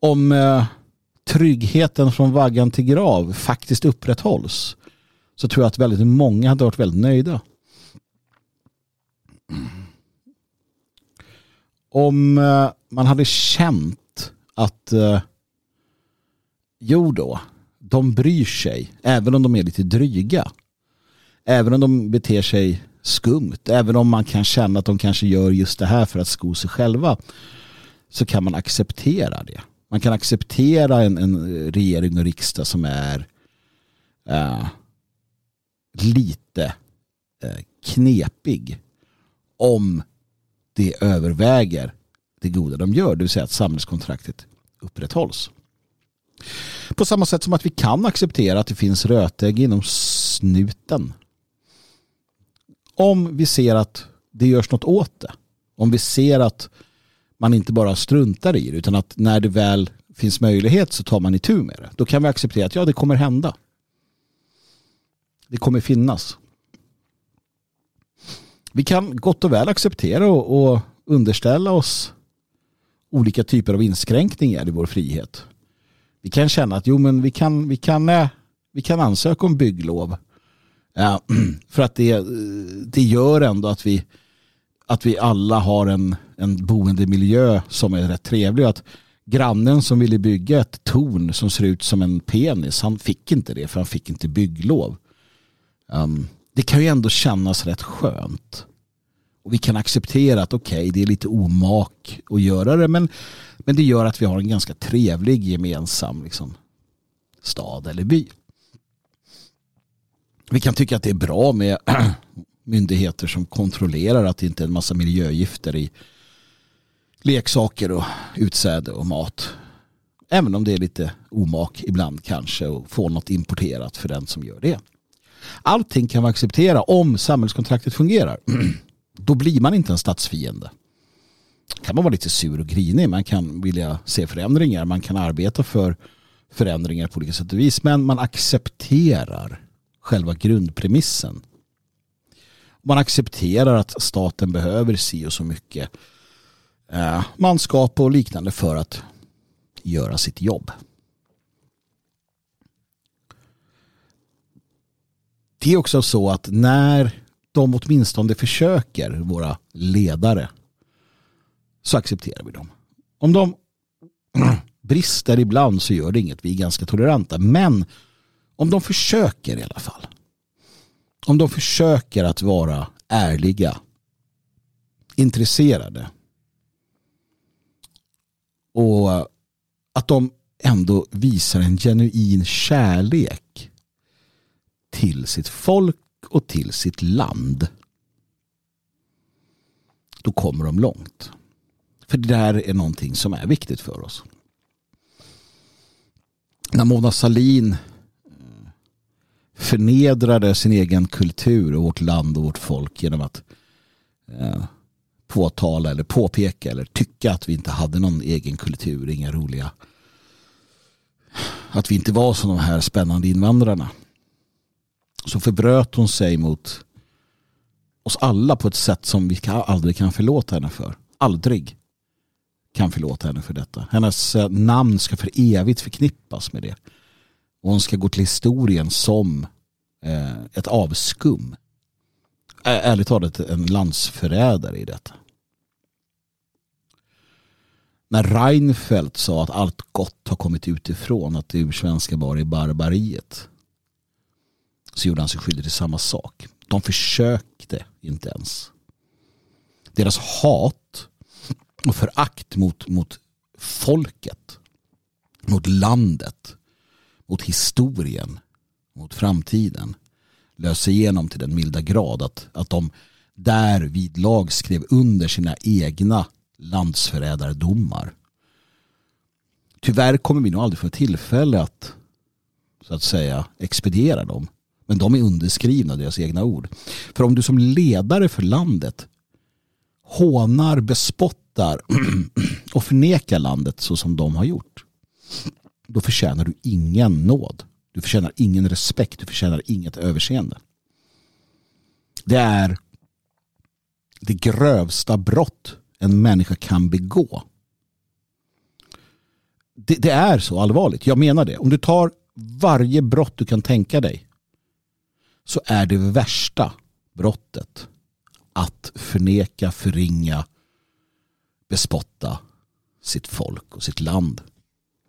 Om eh, tryggheten från vaggan till grav faktiskt upprätthålls så tror jag att väldigt många hade varit väldigt nöjda. Om eh, man hade känt att jo då, de bryr sig även om de är lite dryga. Även om de beter sig skumt. Även om man kan känna att de kanske gör just det här för att sko sig själva så kan man acceptera det. Man kan acceptera en, en regering och riksdag som är äh, lite äh, knepig om det överväger det goda de gör, det vill säga att samhällskontraktet upprätthålls. På samma sätt som att vi kan acceptera att det finns rötägg inom snuten om vi ser att det görs något åt det. Om vi ser att man inte bara struntar i det utan att när det väl finns möjlighet så tar man itu med det. Då kan vi acceptera att ja, det kommer hända. Det kommer finnas. Vi kan gott och väl acceptera och, och underställa oss olika typer av inskränkningar i vår frihet. Vi kan känna att jo, men vi kan, vi kan, eh, vi kan ansöka om bygglov För att det, eh, det gör ändå att vi, att vi alla har en, en boendemiljö som är rätt trevlig. Att grannen som ville bygga ett torn som ser ut som en penis, han fick inte det för han fick inte bygglov. Um, det kan ju ändå kännas rätt skönt. Och vi kan acceptera att okej, okay, det är lite omak att göra det, men, men det gör att vi har en ganska trevlig gemensam liksom, stad eller by. Vi kan tycka att det är bra med myndigheter som kontrollerar att det inte är en massa miljögifter i leksaker och utsäde och mat. Även om det är lite omak ibland kanske och få något importerat för den som gör det. Allting kan vi acceptera om samhällskontraktet fungerar. Då blir man inte en statsfiende. kan man vara lite sur och grinig. Man kan vilja se förändringar. Man kan arbeta för förändringar på olika sätt och vis. Men man accepterar själva grundpremissen. Man accepterar att staten behöver si och så mycket eh, manskap och liknande för att göra sitt jobb. Det är också så att när de åtminstone försöker, våra ledare, så accepterar vi dem. Om de brister ibland så gör det inget, vi är ganska toleranta. Men om de försöker i alla fall. Om de försöker att vara ärliga, intresserade och att de ändå visar en genuin kärlek till sitt folk och till sitt land. Då kommer de långt. För det där är någonting som är viktigt för oss. När Mona Salin förnedrade sin egen kultur och vårt land och vårt folk genom att eh, påtala eller påpeka eller tycka att vi inte hade någon egen kultur, inga roliga att vi inte var som de här spännande invandrarna så förbröt hon sig mot oss alla på ett sätt som vi aldrig kan förlåta henne för. Aldrig kan förlåta henne för detta. Hennes eh, namn ska för evigt förknippas med det. Och hon ska gå till historien som eh, ett avskum. Ärligt talat en landsförrädare i detta. När Reinfeldt sa att allt gott har kommit utifrån, att det ursvenska var i barbariet så gjorde han sig skyldig till samma sak. De försökte inte ens. Deras hat och förakt mot, mot folket, mot landet, mot historien, mot framtiden löser igenom till den milda grad att, att de där vid lag skrev under sina egna landsförrädardomar. Tyvärr kommer vi nog aldrig få tillfälle att så att säga expediera dem. Men de är underskrivna, deras egna ord. För om du som ledare för landet hånar, bespottar och förnekar landet så som de har gjort. Då förtjänar du ingen nåd. Du förtjänar ingen respekt. Du förtjänar inget överseende. Det är det grövsta brott en människa kan begå. Det, det, är så allvarligt. Jag menar det. Om du tar varje brott du kan tänka dig så är det värsta brottet att förneka, förringa, bespotta sitt folk och sitt land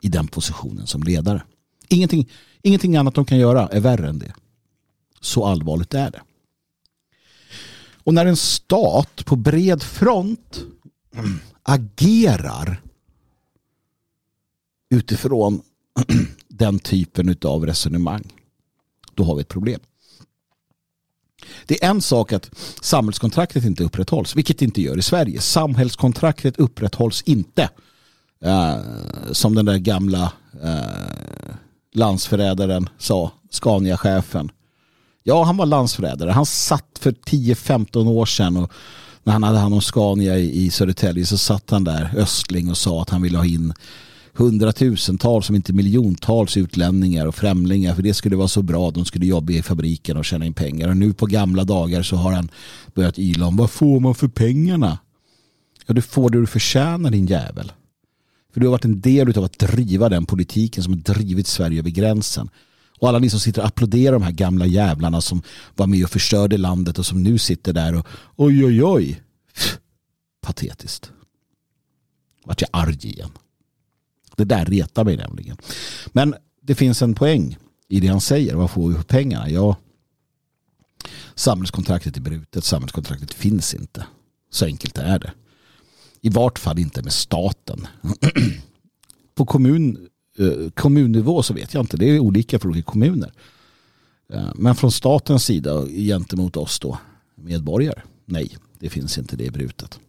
i den positionen som ledare. Ingenting, ingenting annat de kan göra är värre än det. Så allvarligt är det. Och när en stat på bred front agerar utifrån den typen av resonemang då har vi ett problem. Det är en sak att samhällskontraktet inte upprätthålls, vilket det inte gör i Sverige. Samhällskontraktet upprätthålls inte. Eh, som den där gamla eh, landsförrädaren sa, Scania-chefen. Ja, han var landsförrädare. Han satt för 10-15 år sedan och när han hade hand om Scania i, i Södertälje så satt han där, Östling, och sa att han ville ha in hundratusentals, om inte miljontals utlänningar och främlingar för det skulle vara så bra. De skulle jobba i fabriken och tjäna in pengar. Och nu på gamla dagar så har han börjat yla om vad får man för pengarna? Ja, du får det du förtjänar din jävel. För du har varit en del av att driva den politiken som har drivit Sverige över gränsen. Och alla ni som sitter och applåderar de här gamla jävlarna som var med och förstörde landet och som nu sitter där och oj oj oj. Patetiskt. Vart jag arg igen. Det där retar mig nämligen. Men det finns en poäng i det han säger. Vad får vi för pengarna? Ja, samhällskontraktet är brutet. Samhällskontraktet finns inte. Så enkelt är det. I vart fall inte med staten. På kommun, eh, kommunnivå så vet jag inte. Det är olika för olika kommuner. Eh, men från statens sida gentemot oss då medborgare. Nej, det finns inte det brutet.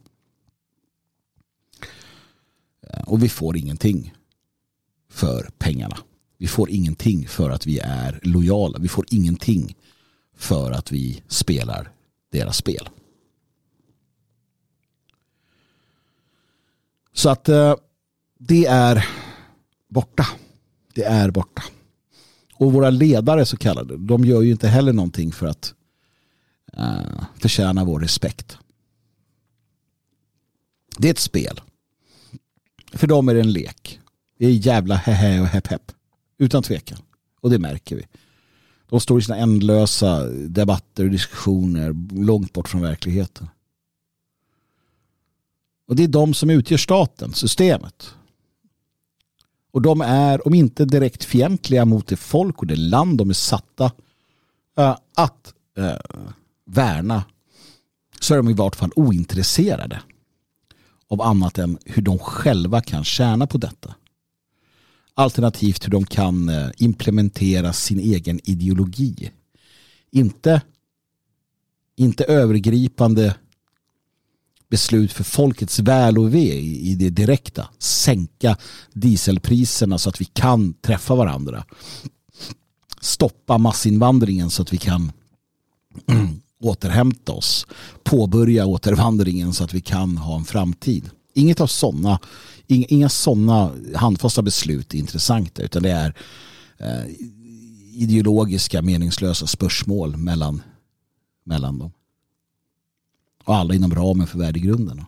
Eh, och vi får ingenting för pengarna. Vi får ingenting för att vi är lojala. Vi får ingenting för att vi spelar deras spel. Så att eh, det är borta. Det är borta. Och våra ledare så kallade, de gör ju inte heller någonting för att uh, vår respekt. Det är ett spel. För dem är det en lek. Det är jävla hehe och hepp hepp. Utan tvekan. Och det märker vi. De står i sina ändlösa debatter och diskussioner långt bort från verkligheten. Och det är de som utgör staten, systemet. Och de är, om inte direkt fientliga mot det folk och det land de är satta eh, att eh, värna, så är de i vart fall ointresserade av annat än hur de själva kan tjäna på detta. Alternativt hur de kan eh, implementera sin egen ideologi. Inte, inte övergripande beslut för folkets väl och ve i det direkta. Sänka dieselpriserna så att vi kan träffa varandra. Stoppa massinvandringen så att vi kan återhämta oss. Påbörja återvandringen så att vi kan ha en framtid. Inget av sådana, inga sådana handfasta beslut är intressanta utan det är eh, ideologiska meningslösa spörsmål mellan, mellan dem. Och alla inom ramen för värdegrunderna.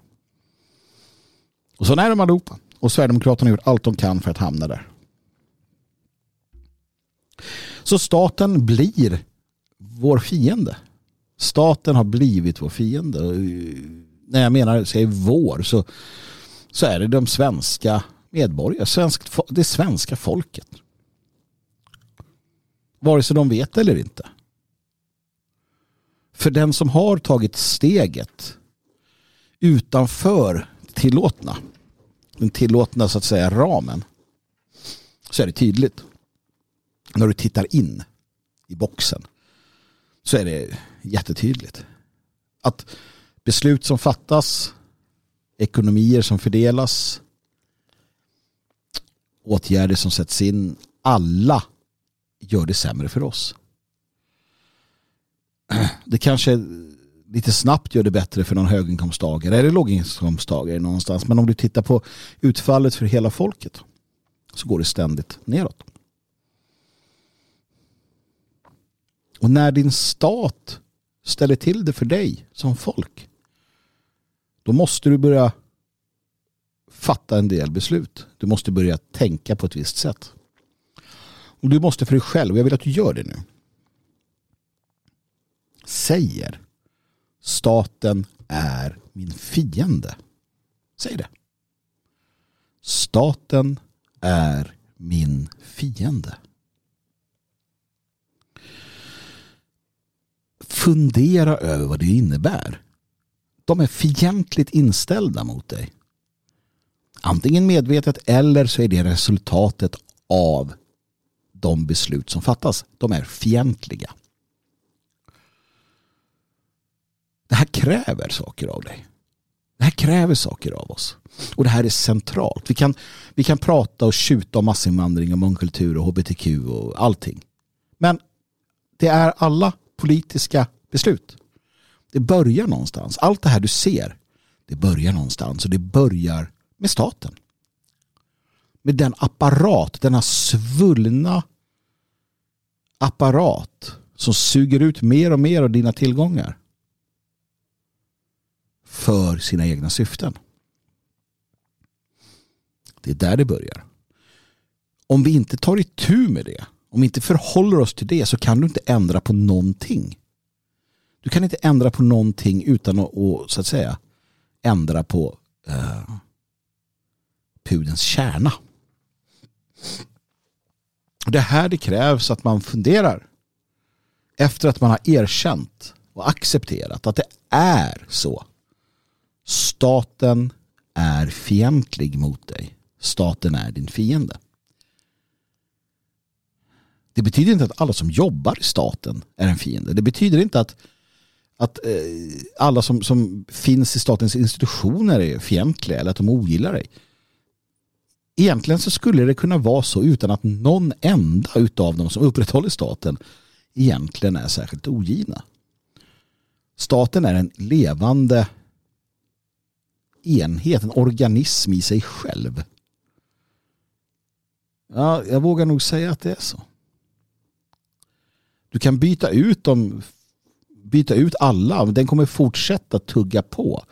Och så är de allihopa. Och Sverigedemokraterna har gjort allt de kan för att hamna där. Så staten blir vår fiende. Staten har blivit vår fiende. När jag menar säger vår så, så är det de svenska medborgare, svensk, det svenska folket. Vare sig de vet eller inte. För den som har tagit steget utanför tillåtna, den tillåtna så att säga ramen, så är det tydligt. När du tittar in i boxen så är det jättetydligt. Att beslut som fattas, ekonomier som fördelas, åtgärder som sätts in, alla gör det sämre för oss det kanske lite snabbt gör det bättre för någon höginkomsttagare eller låginkomsttagare någonstans. Men om du tittar på utfallet för hela folket så går det ständigt neråt. Och när din stat ställer till det för dig som folk då måste du börja fatta en del beslut. Du måste börja tänka på ett visst sätt. Och du måste för dig själv, och jag vill att du gör det nu säger staten är min fiende. Säg det. Staten är min fiende. Fundera över vad det innebär. De är fientligt inställda mot dig. Antingen medvetet eller så är det resultatet av de beslut som fattas. De är fientliga. Det här kräver saker av dig. Det här kräver saker av oss. Och det här är centralt. Vi kan, vi kan prata och tjuta om massinvandring och mångkultur och hbtq och allting. Men det är alla politiska beslut. Det börjar någonstans. Allt det här du ser, det börjar någonstans och det börjar med staten. Med den apparat, denna svullna apparat som suger ut mer och mer av dina tillgångar för sina egna syften. Det är där det börjar. Om vi inte tar itu med det, om vi inte förhåller oss till det så kan du inte ändra på någonting. Du kan inte ändra på någonting utan att, så att säga ändra på eh, pudens kärna. Det är här det krävs att man funderar efter att man har erkänt och accepterat att det är så Staten är fientlig mot dig. Staten är din fiende. Det betyder inte att alla som jobbar i staten är en fiende. Det betyder inte att, att eh, alla som, som finns i statens institutioner är fientliga eller att de ogillar dig. Egentligen så skulle det kunna vara så utan att någon enda utav dem som upprätthåller staten egentligen är särskilt ogina. Staten är en levande enhet, en organism i sig själv. Ja, jag vågar nog säga att det är så. Du kan byta ut dem byta ut alla. Den kommer fortsätta tugga på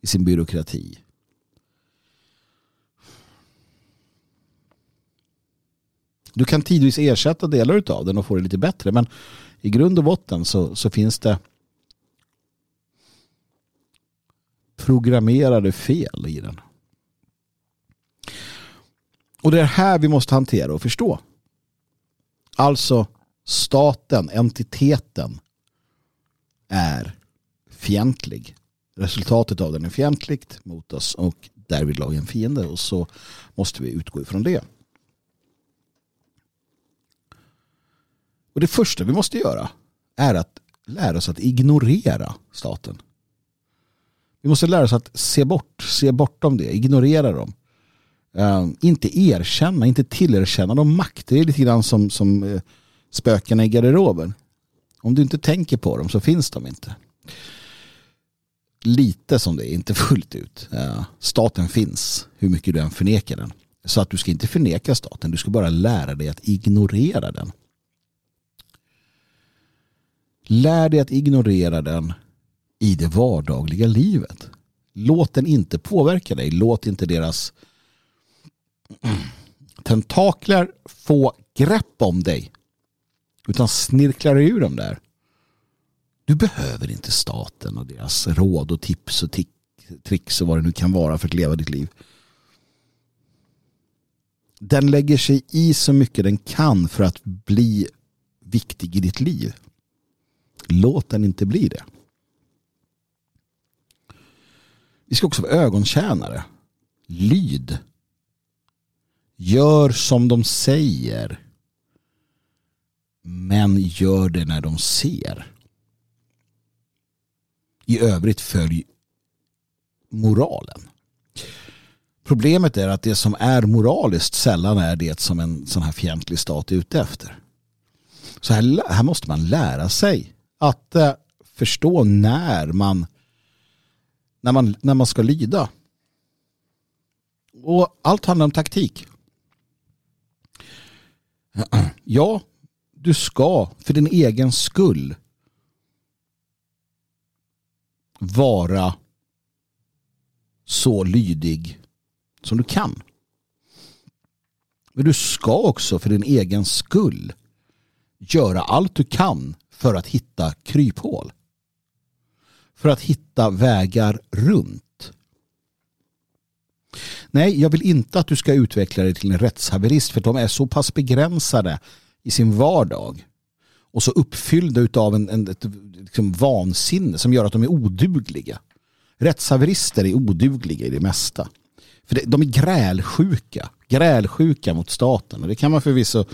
i sin byråkrati. Du kan tidvis ersätta delar av den och få det lite bättre. Men i grund och botten så, så finns det programmerade fel i den. Och det är här vi måste hantera och förstå. Alltså staten, entiteten är fientlig. Resultatet av den är fientligt mot oss och därvidlag en fiende och så måste vi utgå ifrån det. Och det första vi måste göra är att lära oss att ignorera staten. Vi måste lära oss att se bort, se bortom det, ignorera dem. Uh, inte erkänna, inte tillerkänna dem makt. Det är lite grann som, som uh, spökena i garderoben. Om du inte tänker på dem så finns de inte. Lite som det är, inte fullt ut. Uh, staten finns, hur mycket du än förnekar den. Så att du ska inte förneka staten, du ska bara lära dig att ignorera den. Lär dig att ignorera den i det vardagliga livet. Låt den inte påverka dig. Låt inte deras tentakler få grepp om dig. Utan snirklar ur dem där. Du behöver inte staten och deras råd och tips och tricks och vad det nu kan vara för att leva ditt liv. Den lägger sig i så mycket den kan för att bli viktig i ditt liv. Låt den inte bli det. Vi ska också vara ögontjänare. Lyd. Gör som de säger. Men gör det när de ser. I övrigt följ moralen. Problemet är att det som är moraliskt sällan är det som en sån här fientlig stat är ute efter. Så här, här måste man lära sig att eh, förstå när man, när man, när man ska lyda. Och allt handlar om taktik. Ja, du ska för din egen skull vara så lydig som du kan. Men du ska också för din egen skull göra allt du kan för att hitta kryphål. För att hitta vägar runt. Nej, jag vill inte att du ska utveckla dig till en rättshaverist för de är så pass begränsade i sin vardag och så uppfyllda av en, en, ett liksom vansinne som gör att de är odugliga. Rättshaverister är odugliga i det mesta. För det, de är grälsjuka. Grälsjuka mot staten. Och det kan man förvisso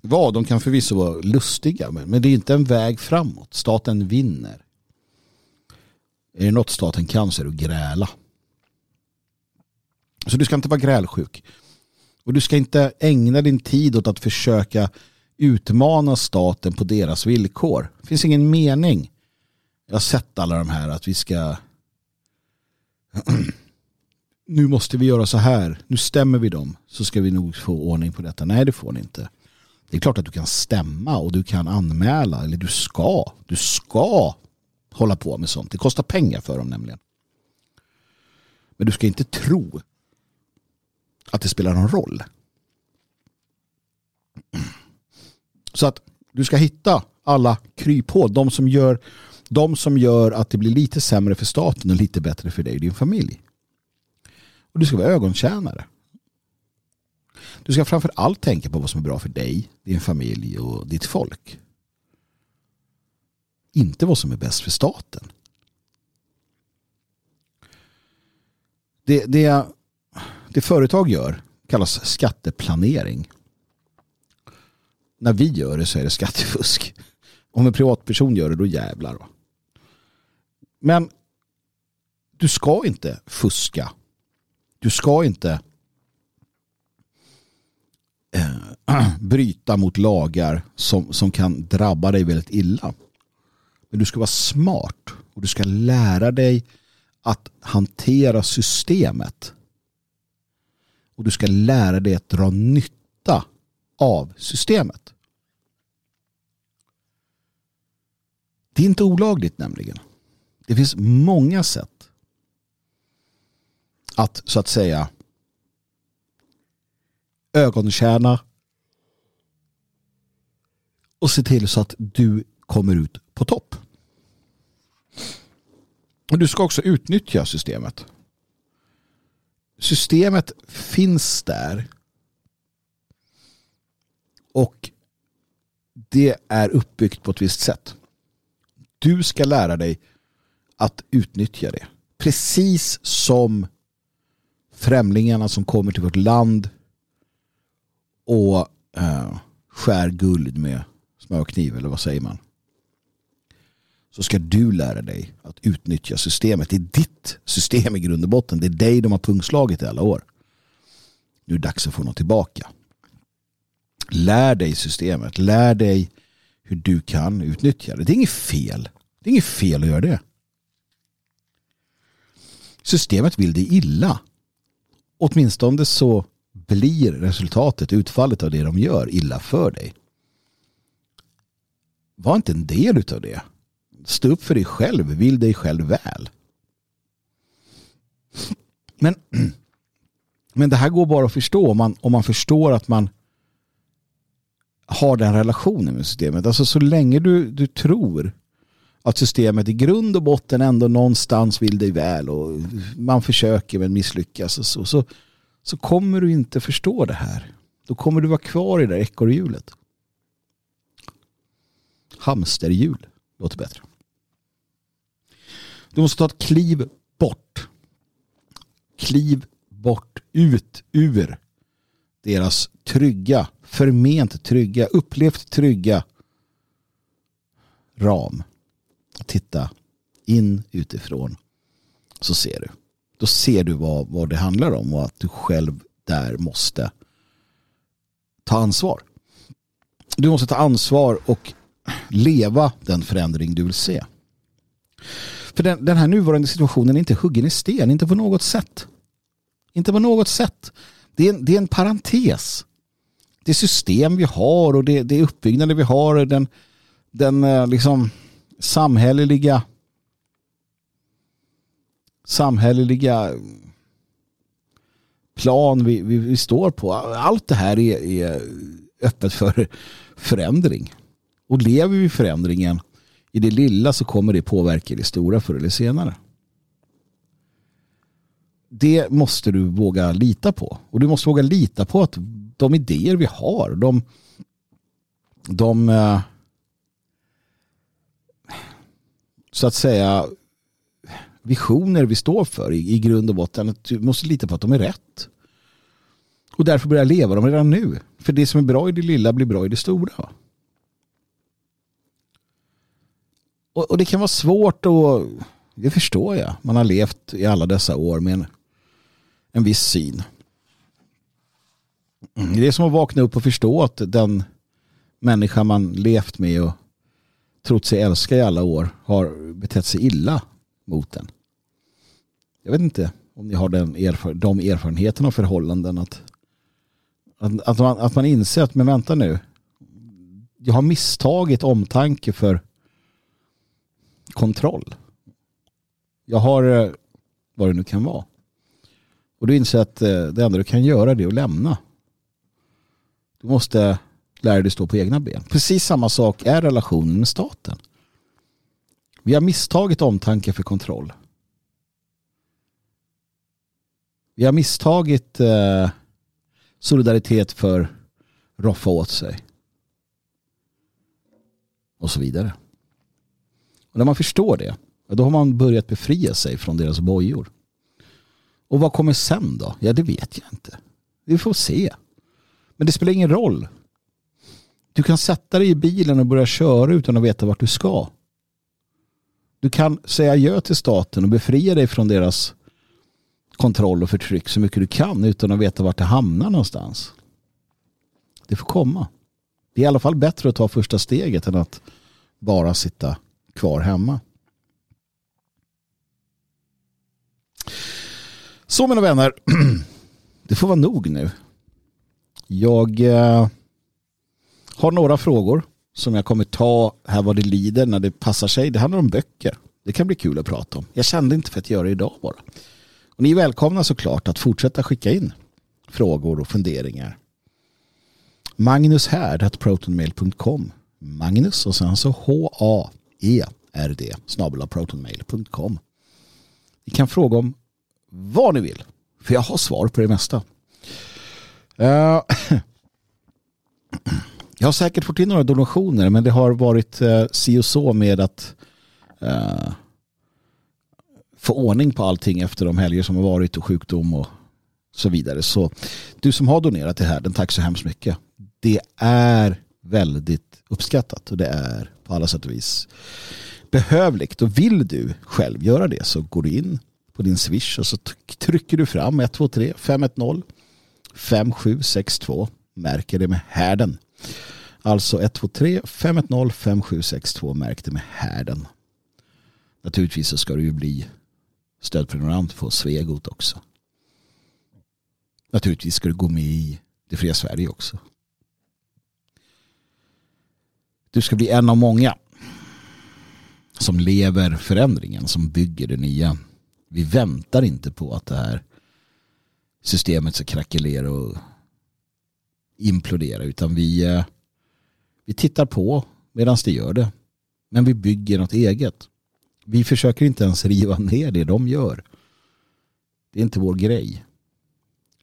vara. De kan förvisso vara lustiga. Men det är inte en väg framåt. Staten vinner. Är det något staten kan så är det att gräla. Så du ska inte vara grälsjuk. Och du ska inte ägna din tid åt att försöka utmana staten på deras villkor. Det finns ingen mening. Jag har sett alla de här att vi ska nu måste vi göra så här. Nu stämmer vi dem så ska vi nog få ordning på detta. Nej, det får ni inte. Det är klart att du kan stämma och du kan anmäla eller du ska. Du ska hålla på med sånt. Det kostar pengar för dem nämligen. Men du ska inte tro att det spelar någon roll. Så att du ska hitta alla kryphål. De som gör, de som gör att det blir lite sämre för staten och lite bättre för dig och din familj. Och du ska vara ögontjänare. Du ska framför allt tänka på vad som är bra för dig, din familj och ditt folk. Inte vad som är bäst för staten. Det, det, det företag gör kallas skatteplanering. När vi gör det så är det skattefusk. Om en privatperson gör det då jävlar. Men du ska inte fuska. Du ska inte eh, bryta mot lagar som, som kan drabba dig väldigt illa. Men du ska vara smart och du ska lära dig att hantera systemet. Och du ska lära dig att dra nytta av systemet. Det är inte olagligt nämligen. Det finns många sätt att så att säga ögontjäna och se till så att du kommer ut på topp. Och du ska också utnyttja systemet. Systemet finns där och det är uppbyggt på ett visst sätt. Du ska lära dig att utnyttja det. Precis som främlingarna som kommer till vårt land och eh, skär guld med smörkniv eller vad säger man? Så ska du lära dig att utnyttja systemet. Det är ditt system i grund och botten. Det är dig de har pungslagit i alla år. Nu är det dags att få något tillbaka. Lär dig systemet. Lär dig hur du kan utnyttja det. Det är inget fel. Det är inget fel att göra det. Systemet vill dig illa. Åtminstone så blir resultatet, utfallet av det de gör illa för dig. Var inte en del av det. Stå upp för dig själv, vill dig själv väl. Men, men det här går bara att förstå om man, om man förstår att man har den relationen med systemet. Alltså så länge du, du tror att systemet i grund och botten ändå någonstans vill dig väl och man försöker men misslyckas och så, så, så kommer du inte förstå det här. Då kommer du vara kvar i det där ekorrhjulet. Hamsterhjul låter bättre. Du måste ta ett kliv bort. Kliv bort, ut ur deras trygga, förment trygga, upplevt trygga ram. Titta in utifrån så ser du. Då ser du vad, vad det handlar om och att du själv där måste ta ansvar. Du måste ta ansvar och leva den förändring du vill se. För den, den här nuvarande situationen är inte huggen i sten, inte på något sätt. Inte på något sätt. Det är en, det är en parentes. Det system vi har och det, det uppbyggnaden vi har, den, den eh, liksom samhälleliga samhälleliga plan vi, vi, vi, står på. Allt det här är, är öppet för förändring. Och lever vi förändringen i det lilla så kommer det påverka det stora förr eller senare. Det måste du våga lita på. Och du måste våga lita på att de idéer vi har, de, de eh, så att säga visioner vi står för i, i grund och botten, att du måste lita på att de är rätt. Och därför börja leva dem redan nu. För det som är bra i det lilla blir bra i det stora. Och, och det kan vara svårt och det förstår jag. Man har levt i alla dessa år med en, en viss syn. Mm. Det är som att vakna upp och förstå att den människa man levt med och trott sig älska i alla år har betett sig illa mot den. Jag vet inte om ni har den erfar de erfarenheterna och förhållanden att, att, att, man, att man inser att men vänta nu jag har misstagit omtanke för kontroll. Jag har eh, vad det nu kan vara. Och du inser att eh, det enda du kan göra är att lämna. Du måste lära dig stå på egna ben. Precis samma sak är relationen med staten. Vi har misstagit omtanke för kontroll. Vi har misstagit eh, solidaritet för roffa åt sig. Och så vidare. Och när man förstår det, då har man börjat befria sig från deras bojor. Och vad kommer sen då? Ja, det vet jag inte. Vi får se. Men det spelar ingen roll. Du kan sätta dig i bilen och börja köra utan att veta vart du ska. Du kan säga adjö till staten och befria dig från deras kontroll och förtryck så mycket du kan utan att veta vart det hamnar någonstans. Det får komma. Det är i alla fall bättre att ta första steget än att bara sitta kvar hemma. Så mina vänner, det får vara nog nu. Jag eh, har några frågor som jag kommer ta här vad det lider när det passar sig. Det handlar om böcker. Det kan bli kul att prata om. Jag kände inte för att göra det idag bara. Och ni är välkomna såklart att fortsätta skicka in frågor och funderingar. Magnus Härd protonmail.com Magnus och sen så h snabel protonmail.com Ni kan fråga om vad ni vill. För jag har svar på det mesta. Uh, jag har säkert fått in några donationer men det har varit uh, si och så med att uh, få ordning på allting efter de helger som har varit och sjukdom och så vidare. Så du som har donerat det här, den tack så hemskt mycket. Det är väldigt uppskattat och det är på alla sätt och vis behövligt. Och vill du själv göra det så går du in på din swish och så trycker du fram 123 510 5762 märker det med härden. Alltså 123 510 5762 märk det med härden. Naturligtvis så ska du ju bli stödprenumerant på Svegot också. Naturligtvis ska du gå med i Det fria Sverige också. Du ska bli en av många som lever förändringen, som bygger det nya. Vi väntar inte på att det här systemet ska krackelera och implodera utan vi, eh, vi tittar på medan det gör det. Men vi bygger något eget. Vi försöker inte ens riva ner det de gör. Det är inte vår grej.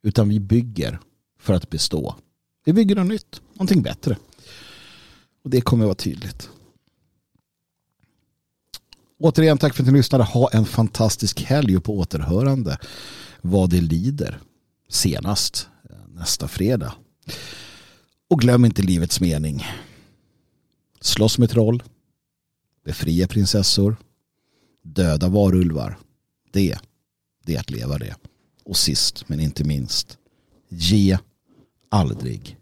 Utan vi bygger för att bestå. Vi bygger något nytt, någonting bättre. Och det kommer att vara tydligt. Återigen tack för att ni lyssnade. Ha en fantastisk helg och på återhörande vad det lider senast eh, nästa fredag. Och glöm inte livets mening. Slåss med troll. Befria prinsessor. Döda varulvar. Det, det är att leva det. Och sist men inte minst. Ge aldrig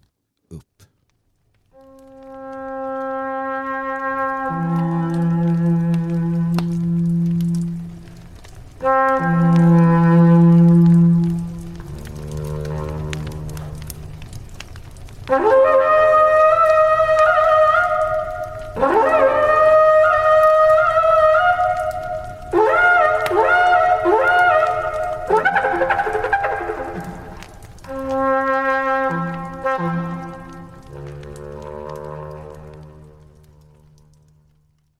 Mm-hmm.